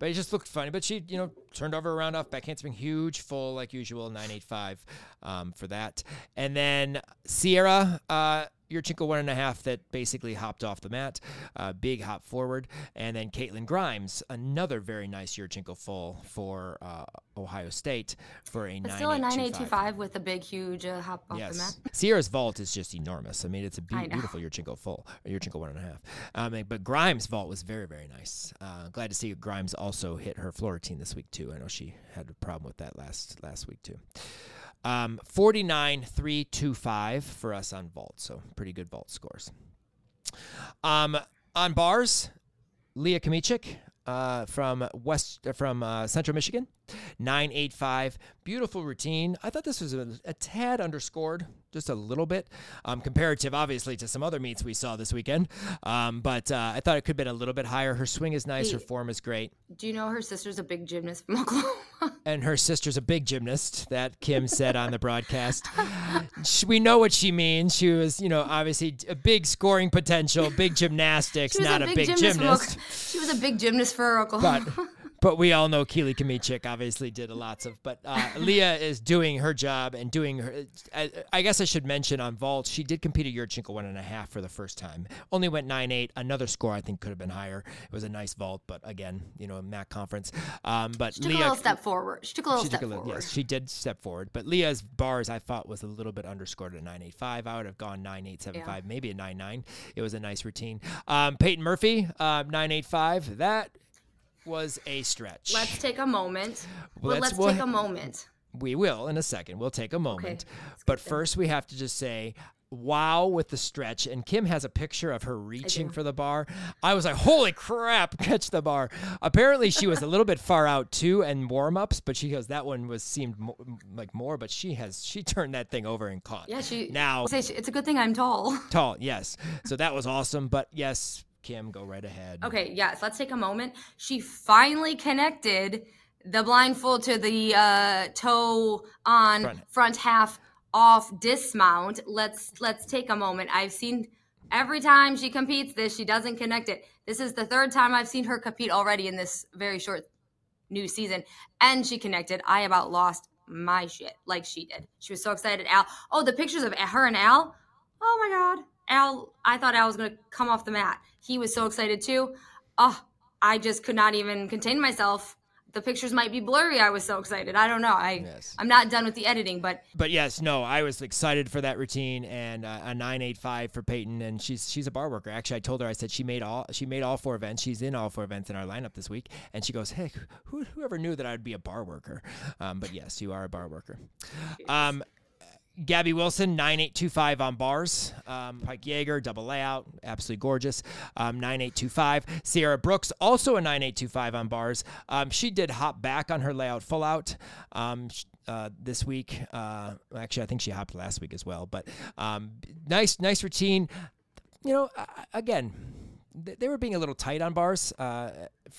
But it just looked funny. But she, you know, turned over around off back handspring, huge, full like usual, 985 um, for that. And then Sierra, uh, Yurchenko one and a half that basically hopped off the mat, uh, big hop forward, and then Caitlin Grimes, another very nice Yurchenko full for uh, Ohio State for a still a nine eight two five with a big huge uh, hop off yes. the mat. <laughs> Sierra's vault is just enormous. I mean, it's a be- beautiful Yurchenko full, Yurchenko one and a half. Um, but Grimes' vault was very very nice. Uh, glad to see Grimes also hit her floor routine this week too. I know she had a problem with that last last week too. Um, 49.325 for us on vault, so pretty good vault scores. Um, on bars, Leah Kmieciak uh, from West uh, from uh, Central Michigan, 985. Beautiful routine. I thought this was a, a tad underscored just a little bit, um, comparative, obviously, to some other meets we saw this weekend. Um, but uh, I thought it could have been a little bit higher. Her swing is nice. Her form is great. Do you know her sister's a big gymnast from <laughs> Oklahoma? and her sister's a big gymnast. That Kim said on the <laughs> broadcast. we know what she means. She was, you know, obviously a big scoring potential, big gymnastics, not a big, a big gymnast. She was a big gymnast for Oklahoma. But, <laughs> but we all know Keeley Kmieciak obviously did a lots of. But uh, <laughs> Leah is doing her job and doing her. I, I, guess I should mention on vault she did compete at Yurchenko one and a half for the first time. Only went nine eight. Another score I think could have been higher. It was a nice vault, but again, you know, MAC conference. Um, but she took Leah, a little step forward. She took a little step a little, forward. Yes, she did step forward. But Leah's bars I thought was a little bit underscored at nine eight five. I would have gone nine eight seven five, yeah. maybe a nine nine. It was a nice routine. Um, Peyton Murphy, uh, nine eight five. That was a stretch. Let's take a moment. Well, let's, let's we'll, take a moment. We will in a second. We'll take a moment. Okay. But first, we have to just say, wow with the stretch. And Kim has a picture of her reaching for the bar. I was like, holy crap, <laughs> catch the bar. Apparently, she was a little bit far out too and warm ups, but she goes, that one was seemed mo- like more, but she has, she turned that thing over and caught. Yeah, she, now, say it's a good thing I'm tall. Tall, yes. So that was awesome. But yes, Kim, go right ahead. Okay, yes, let's take a moment. She finally connected the blind full to the uh, toe on front. front half off dismount. Let's let's take a moment. I've seen every time she competes this, she doesn't connect it. This is the third time I've seen her compete already in this very short new season, and she connected. I about lost my shit like she did. She was so excited. Al, oh, the pictures of her and Al. Oh my god. Al, I thought Al was going to come off the mat. He was so excited too. Oh, I just could not even contain myself. The pictures might be blurry. I was so excited. I don't know. I yes. I'm not done with the editing, but but yes, no, I was excited for that routine and uh, a 985 for Peyton, and she's she's a bar worker. Actually, I told her I said she made all she made all four events. She's in all four events in our lineup this week, and she goes, "Hey, who, whoever knew that I'd be a bar worker?" Um, but yes, you are a bar worker. Um, Gabby Wilson, 9825 on bars. Um, Pike Jaeger, double layout, absolutely gorgeous. Um, 9825. Sierra Brooks, also a 9825 on bars. Um, she did hop back on her layout full out. Um, uh, this week, uh, actually, I think she hopped last week as well. But um, nice, nice routine. You know, again, they were being a little tight on bars uh,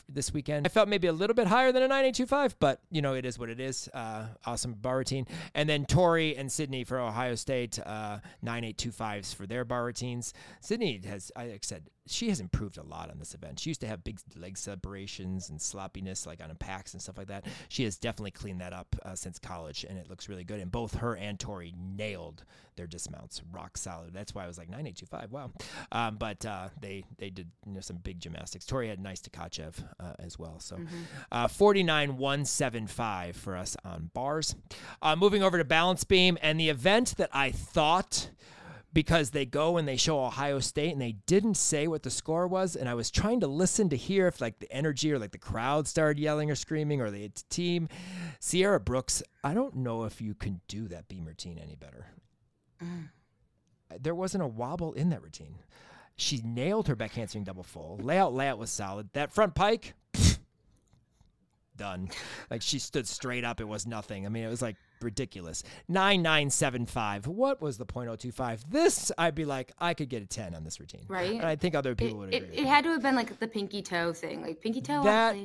this weekend. I felt maybe a little bit higher than a 9825, but you know, it is what it is. Uh, awesome bar routine. And then Tori and Sydney for Ohio State, uh, 9825s for their bar routines. Sydney has, like I said, she has improved a lot on this event. She used to have big leg separations and sloppiness like on packs and stuff like that. She has definitely cleaned that up uh, since college, and it looks really good. And both her and Tori nailed their dismounts, rock solid. That's why I was like 9825. Wow. Um, but uh, they they did you know some big gymnastics. Tori had nice Uh, as well. So mm-hmm. uh, 49 175 for us on bars. Uh, moving over to balance beam and the event that I thought because they go and they show Ohio State and they didn't say what the score was. And I was trying to listen to hear if like the energy or like the crowd started yelling or screaming or the team. Sierra Brooks, I don't know if you can do that beam routine any better. Mm. There wasn't a wobble in that routine. She nailed her back handspring double full. Layout, layout was solid. That front pike, <sniffs> done. Like she stood straight up. It was nothing. I mean, it was like ridiculous. 9975. What was the .025? This, I'd be like, I could get a 10 on this routine. Right. And I think other people it, would agree. It, it had to have been like the pinky toe thing, like pinky toe. That,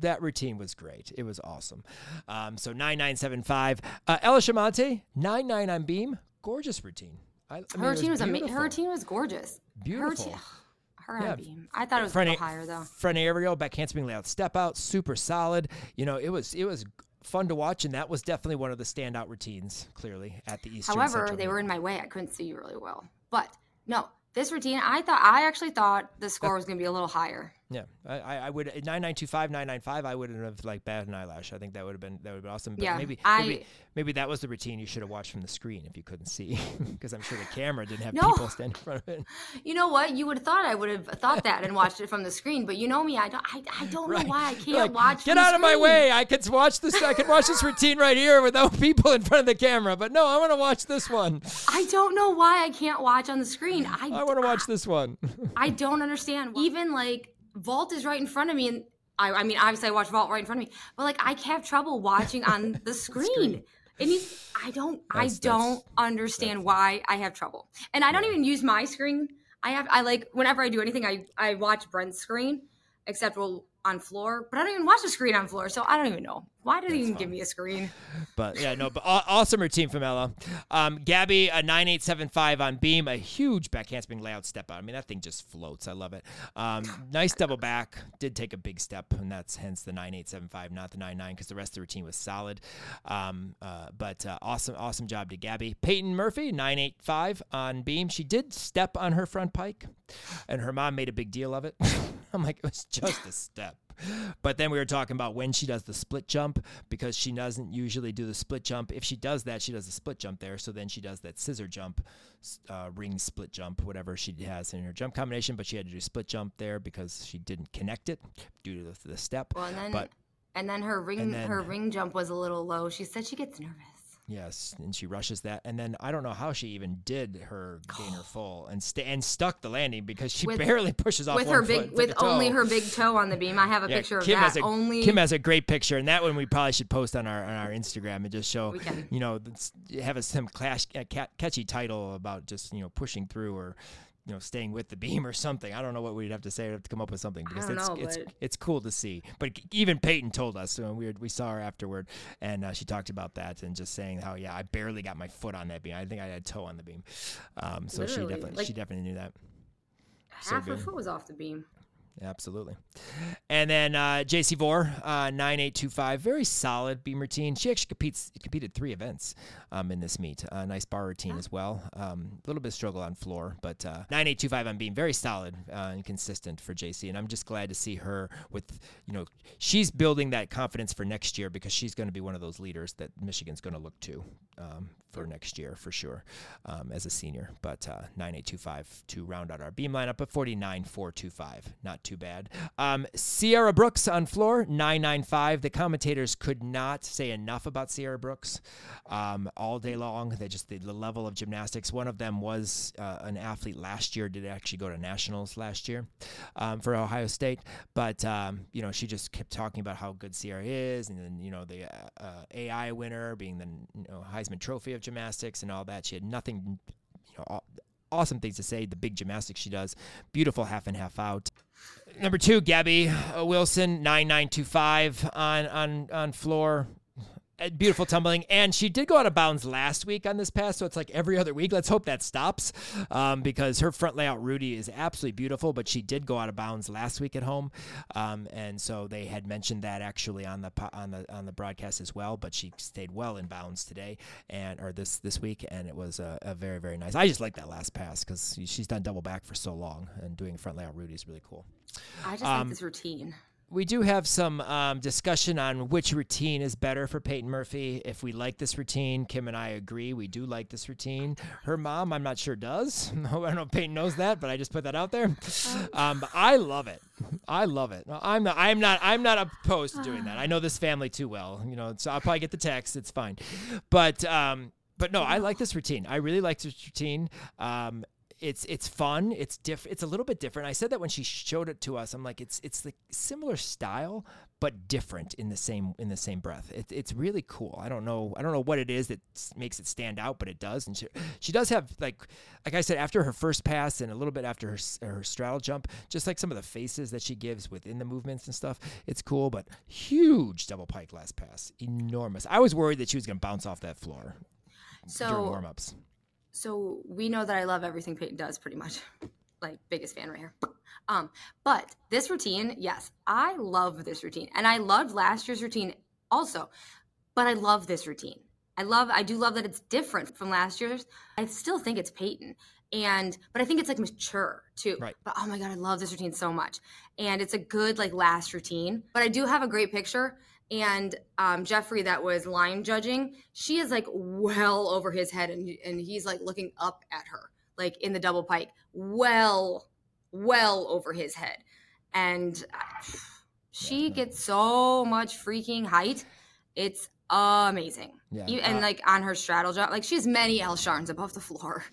that routine was great. It was awesome. Um, so 9975. Uh, Ella Shamonte, 99 on beam. Gorgeous routine. I, I mean, her routine was, was amazing. Her routine was gorgeous. Beautiful. Her, her yeah. beam. I thought it was front, a little higher though. Front aerial, back handspring layout, step out, super solid. You know, it was it was fun to watch, and that was definitely one of the standout routines. Clearly at the Eastern. However, they were in my way. I couldn't see you really well. But no, this routine, I thought I actually thought the score was going to be a little higher. Yeah, I, I would nine nine two five nine nine five. I wouldn't have like batted an eyelash. I think that would have been that would have been awesome. But yeah, maybe I, maybe maybe that was the routine you should have watched from the screen if you couldn't see, <laughs> because I'm sure the camera didn't have no. people standing in front of it. <laughs> You know what? You would have thought I would have thought that and watched it from the screen. But you know me, I don't. I, I don't right. know why I <laughs> can't like, watch. Get out of my way! I could watch this. I could watch this routine right here without people in front of the camera. But no, I want to watch this one. I don't know why I can't watch on the screen. I I want to watch this one. I don't understand. Even like Vault is right in front of me, and I, I mean, obviously, I watch Vault right in front of me, but like, I have trouble watching on <laughs> the screen. screen. Needs. I don't. That's, I don't understand why I have trouble, and I don't even use my screen. I have. I like whenever I do anything, I I watch Brent's screen, except well on floor, but I don't even watch the screen on floor, so I don't even know. Why did he even fun. give me a screen? But yeah, no, but awesome routine from Ella. Um, Gabby, a 9875 on beam, a huge back handspring layout step out. I mean, that thing just floats. I love it. Um, nice double back. Did take a big step, and that's hence the 9875, not the 99, because the rest of the routine was solid. Um, uh, but uh, awesome, awesome job to Gabby. Peyton Murphy, 985 on beam. She did step on her front pike, and her mom made a big deal of it. <laughs> I'm like, it was just a step. But then we were talking about when she does the split jump because she doesn't usually do the split jump. If she does that, she does the split jump there. So then she does that scissor jump, uh, ring split jump, whatever she has in her jump combination. But she had to do split jump there because she didn't connect it due to the, the step. Well, and then, but, and then her ring then, her ring jump was a little low. She said she gets nervous. Yes, and she rushes that, and then I don't know how she even did her gainer <gasps> full and st- and stuck the landing because she with, barely pushes off with her big with only her big toe on the beam. I have a yeah, picture of that. Has a, only Kim has a great picture, and that one we probably should post on our on our Instagram and just show you know have a some clash, catchy title about just you know pushing through or you know, staying with the beam or something. I don't know what we'd have to say. We'd have to come up with something because it's know, it's it's cool to see. But even Peyton told us when we were, we saw her afterward, and uh, she talked about that and just saying how yeah, I barely got my foot on that beam. I think I had toe on the beam. Um, so Literally, she definitely like, she definitely knew that. Half so her foot was off the beam. Absolutely. And then uh, JC Vore, uh, 9825, very solid beam routine. She actually competes, competed three events um, in this meet. Uh, nice bar routine as well. A um, little bit of struggle on floor, but uh, 9825 on beam, very solid uh, and consistent for JC. And I'm just glad to see her with, you know, she's building that confidence for next year because she's going to be one of those leaders that Michigan's going to look to um, for next year for sure um, as a senior. But uh, 9825 to round out our beam lineup, but 49425, not too bad. Um, Sierra Brooks on floor, 995. The commentators could not say enough about Sierra Brooks um, all day long. They just, the, the, level of gymnastics. One of them was uh, an athlete last year, did actually go to nationals last year um, for Ohio State. But, um, you know, she just kept talking about how good Sierra is and then, you know, the uh, uh AI winner being the you know, Heisman Trophy of gymnastics and all that. She had nothing, you know, awesome things to say. The big gymnastics she does, beautiful half and half out. Number two, Gabby uh, Wilson, nine nine two five on on on floor. Uh, Beautiful tumbling, and she did go out of bounds last week on this pass, so it's like every other week. Let's hope that stops, um, because her front layout Rudy is absolutely beautiful. But she did go out of bounds last week at home, um, and so they had mentioned that actually on the on the on the broadcast as well. But she stayed well in bounds today, and or this this week, and it was a, a very very nice. I just like that last pass because she's done double back for so long, and doing front layout Rudy is really cool. I just Um, like this routine. We do have some um, discussion on which routine is better for Peyton Murphy. If we like this routine, Kim and I agree. We do like this routine. Her mom, I'm not sure, does. <laughs> I don't know if Peyton knows that, but I just put that out there. Um, but I love it. I love it. I'm not. I'm not. I'm not opposed to doing that. I know this family too well. You know, so I'll probably get the text. It's fine. But um, but no, I like this routine. I really like this routine. Um, it's it's fun. It's diff. It's a little bit different. I said that when she showed it to us. I'm like, it's it's the similar style, but different in the same in the same breath. It, it's really cool. I don't know. I don't know what it is that makes it stand out, but it does. And she she does have like like I said after her first pass and a little bit after her her straddle jump, just like some of the faces that she gives within the movements and stuff. It's cool, but huge double pike last pass, enormous. I was worried that she was gonna bounce off that floor during So warm ups. So we know that I love everything Peyton does pretty much. <laughs> Like biggest fan right here. <laughs> Um, but this routine, yes, I love this routine. And I loved last year's routine also. But I love this routine. I love I do love that it's different from last year's. I still think it's Peyton. And but I think it's like mature too. Right. But oh my god, I love this routine so much. And it's a good like last routine. But I do have a great picture. And um, Jeffrey, that was line judging, she is like well over his head, and and he's like looking up at her, like in the double pike, well, well over his head, and uh, she gets so much freaking height. It's amazing. Yeah, and uh, like on her straddle jump, like she has many L sharns above the floor.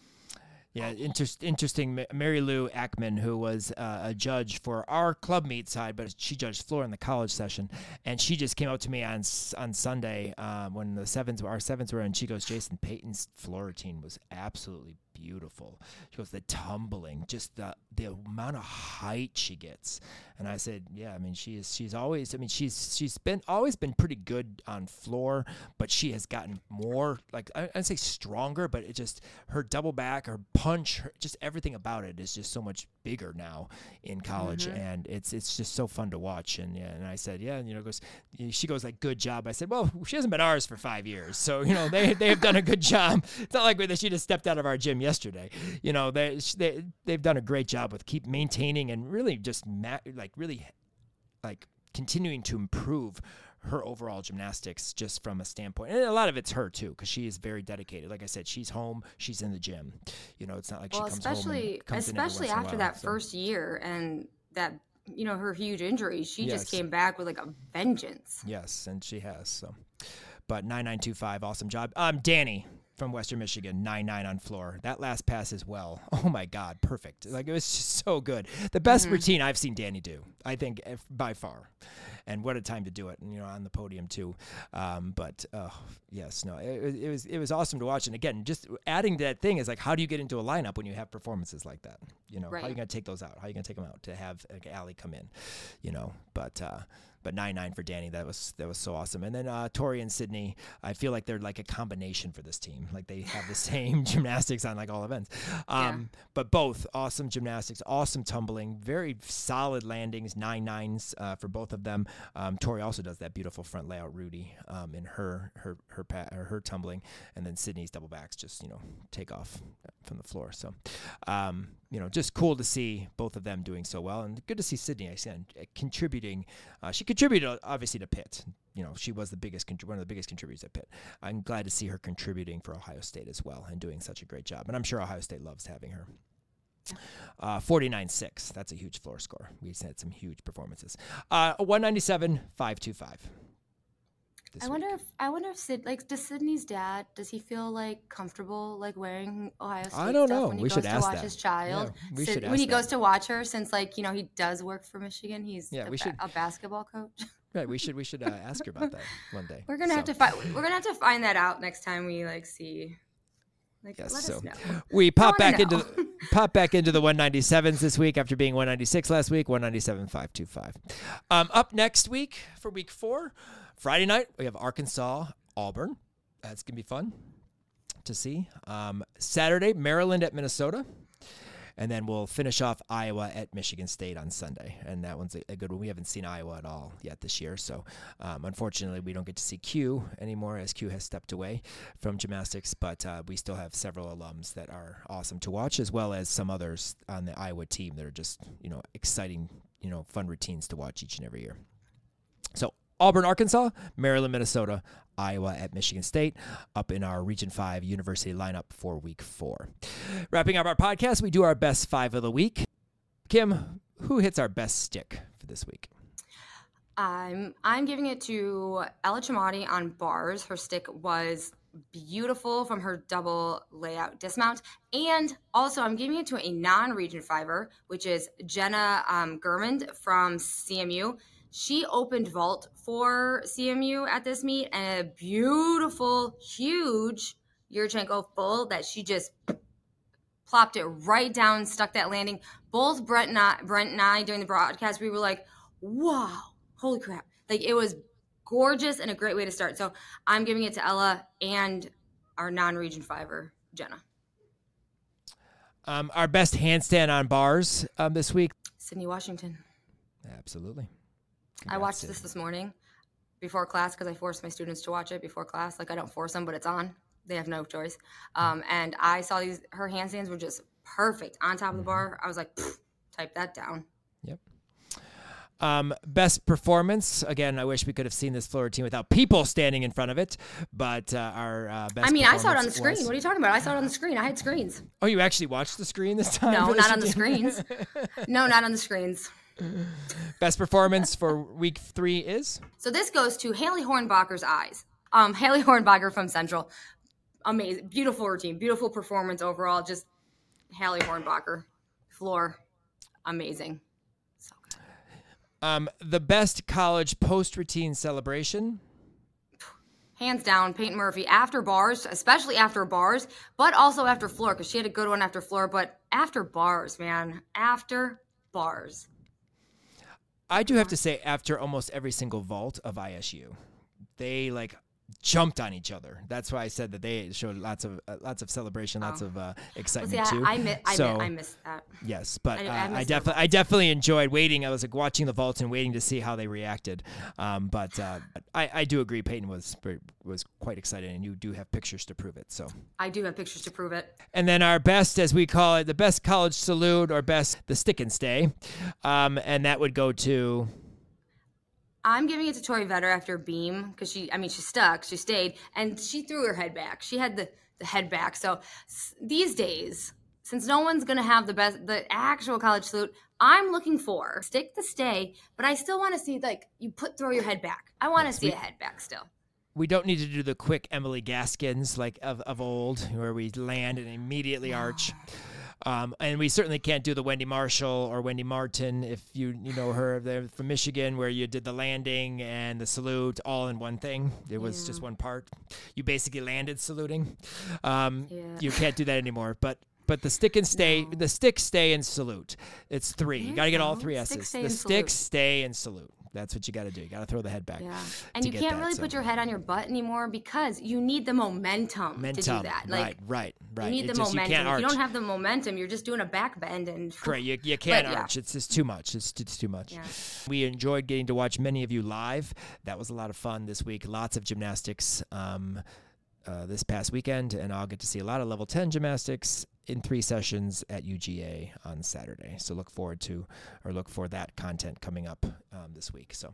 Yeah, inter- interesting. Mary Lou Ackman, who was uh, a judge for our club meet side, but she judged floor in the college session, and she just came out to me on on Sunday um, when the sevens, our sevens were, and she goes, "Jason Peyton's floor routine was absolutely beautiful." She goes, "The tumbling, just the the amount of height she gets," and I said, "Yeah, I mean, she is she's always, I mean, she's she's been always been pretty good on floor, but she has gotten more like I, I'd say stronger, but it just her double back, her punch, her, just everything about it is just so much bigger now in college, mm-hmm. and it's it's just so fun to watch. And yeah, and I said, yeah, and, you know, goes she goes like, good job. I said, well, she hasn't been ours for five years, so you know they they have done a good <laughs> job. It's not like that she just stepped out of our gym yesterday. You know they they they've done a great job with keep maintaining and really just ma- like really like continuing to improve her overall gymnastics just from a standpoint and a lot of it's her too because she is very dedicated like i said she's home she's in the gym you know it's not like well, she comes especially and comes especially once in a after while, that so. first year and that you know her huge injury, she Yes. just came back with like a vengeance. Yes, and she has. So, but nine nine two five, awesome job. Um, Danny from Western Michigan, nine nine on floor. That last pass as well. <laughs> Oh my God, perfect! Like it was just so good. The best Mm-hmm. routine I've seen Danny do, I think, if- by far. And what a time to do it, and you know, on the podium too. Um, but uh, yes, no, it, was- it was it was awesome to watch. And again, just adding to that thing is like, how do you get into a lineup when you have performances like that? You know, how are you gonna take those out? How are you gonna take them out to have like Allie come in? You know, but uh, but nine nine for Danny. That was that was so awesome. And then uh, Tori and Sydney, I feel like they're like a combination for this team. Like they have the <laughs> same gymnastics on like all events. Um, But both awesome gymnastics, awesome tumbling, very solid landings, nine nines uh, for both of them. Um, Tori also does that beautiful front layout, Rudy, um, in her her her pa- or her tumbling, and then Sydney's double backs just you know take off from the floor. So, um, you know, just cool to see both of them doing so well, and good to see Sydney again uh, contributing. Uh, she contributed uh, obviously to Pitt. You know, she was the biggest one of the biggest contributors at Pitt. I'm glad to see her contributing for Ohio State as well and doing such a great job. And I'm sure Ohio State loves having her. Uh, 49-6. That's a huge floor score. We had some huge performances. Uh, 197, 525. this I week. wonder if I wonder if Sid like does Sydney's dad does he feel like comfortable like wearing Ohio State I don't stuff know. when he We goes should to watch that. his child? Yeah, we Sid- should when he goes to watch her, since like you know he does work for Michigan, he's Yeah, a, we ba- should- a basketball coach. <laughs> Right, we should we should uh, ask her about that one day. We're gonna have to find we're gonna have to find that out next time we like see Like, Yes, so we pop back into know. the, pop back into the 197s this week after being 196 last week. 197.525. Um, up next week for week four, Friday night we have Arkansas Auburn. That's gonna be fun to see. Um, Saturday Maryland at Minnesota. And then we'll finish off Iowa at Michigan State on Sunday. And that one's a, a good one. We haven't seen Iowa at all yet this year. So um, unfortunately, we don't get to see Q anymore as Q has stepped away from gymnastics. But uh, we still have several alums that are awesome to watch, as well as some others on the Iowa team that are just, you know, exciting, you know, fun routines to watch each and every year. So Auburn, Arkansas, Maryland, Minnesota, Iowa at Michigan State, up in our Region 5 university lineup for week four. Wrapping up our podcast, we do our best five of the week. Kim, who hits our best stick for this week? I'm I'm giving it to Ella Chamati on bars. Her stick was beautiful from her double layout dismount, and also I'm giving it to a non-region fiver, which is Jenna um, Germond from CMU. She opened vault for CMU at this meet, and a beautiful, huge Yurchenko full that she just plopped it right down, stuck that landing. Both Brent and I, Brent and I during the broadcast, we were like, "Wow, holy crap!" Like it was gorgeous and a great way to start. So I'm giving it to Ella and our non-region fiver, Jenna. Um, our best handstand on bars um, this week. Sydney Washington. Absolutely. I watched this this morning before class because I forced my students to watch it before class. Like I don't force them, but it's on. They have no choice. Um, and I saw these. Her handstands were just perfect on top of the bar. I was like, type that down. Yep. Um, best performance. Again, I wish we could have seen this floor routine without people standing in front of it. But uh, our uh, best. I mean, I saw it on the screen. was- What are you talking about? I saw it on the screen. I had screens. Oh, you actually watched the screen this time? No, <laughs> not on the screens. No, not on the screens. Best performance for week three is So this goes to Haley Hornbacher's eyes. Um, Haley Hornbacher from Central. Amazing, beautiful routine, beautiful performance overall. Just Haley Hornbacher, floor, amazing. So good. um, the best college post routine celebration. Hands down, Peyton Murphy after bars, especially after bars, but also after floor because she had a good one after floor. But after bars, man, after bars. I do have to say, after almost every single vault of ISU, they like jumped on each other. That's why I said that they showed lots of uh, lots of celebration, lots Oh. of uh, Well, excitement see, too. I, I, mi- I, so mi- I missed that. yes, but I- uh, I I, definitely I definitely enjoyed waiting. I was like watching the vault and waiting to see how they reacted. Um, but uh, I, I do agree, Peyton was was quite excited, and you do have pictures to prove it. So. I do have pictures to prove it. And then our best, as we call it, the best college salute or best the stick and stay, um, and that would go to I'm giving it to Tori Vetter after Beam because she, I mean, she stuck, she stayed, and she threw her head back. She had the, the head back. So s- these days, since no one's going to have the best, the actual college salute, I'm looking for stick the stay, but I still want to see, like, you put, throw your head back. I want to see we- a head back still. we don't need to do the quick Emily Gaskins like of, of old, where we land and immediately arch. Um, and we certainly can't do the Wendy Marshall or Wendy Martin if you you know her they're from Michigan where you did the landing and the salute all in one thing. It was just one part. You basically landed saluting. Um, Yeah. You can't do that anymore. But but the stick and stay, No. the stick, stay, and salute. It's three. There You got to get all three Stick, S's. stay, the stick, salute. stay, and salute. That's what you got to do. You got to throw the head back. Yeah. And you can't that, really so. put your head on your butt anymore because you need the momentum, to do that. Like, right, right, right. you need It the just- momentum. You if you don't have the momentum, you're just doing a back bend and Correct. You, you can't yeah. arch. It's just too much. It's, it's too much. Yeah. We enjoyed getting to watch many of you live. That was a lot of fun this week. Lots of gymnastics um, uh, this past weekend, and I'll get to see a lot of level 10 gymnastics in three sessions at UGA on Saturday. So look forward to, or look for that content coming up um, this week. So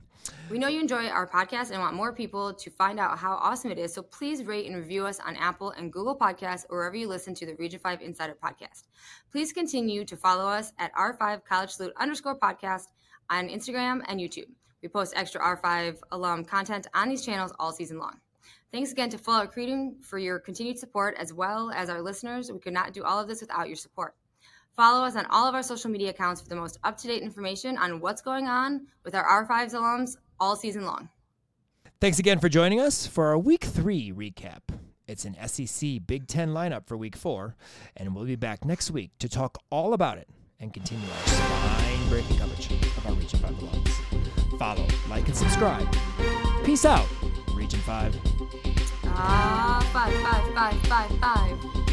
We know you enjoy our podcast and want more people to find out how awesome it is. So please rate and review us on Apple and Google Podcasts or wherever you listen to the Region 5 Insider podcast. Please continue to follow us at R5 College Salute underscore podcast on Instagram and YouTube. We post extra R5 alum content on these channels all season long. Thanks again to Full Out Recruiting for your continued support, as well as our listeners. We could not do all of this without your support. Follow us on all of our social media accounts for the most up to date information on what's going on with our R5s alums all season long. thanks again for joining us for our week three recap. It's an SEC Big Ten lineup for week four, and we'll be back next week to talk all about it and continue our spine breaking coverage of our Region 5 alums. Follow, like, and subscribe. Peace out, Region 5. 啊，拜拜，拜拜，拜。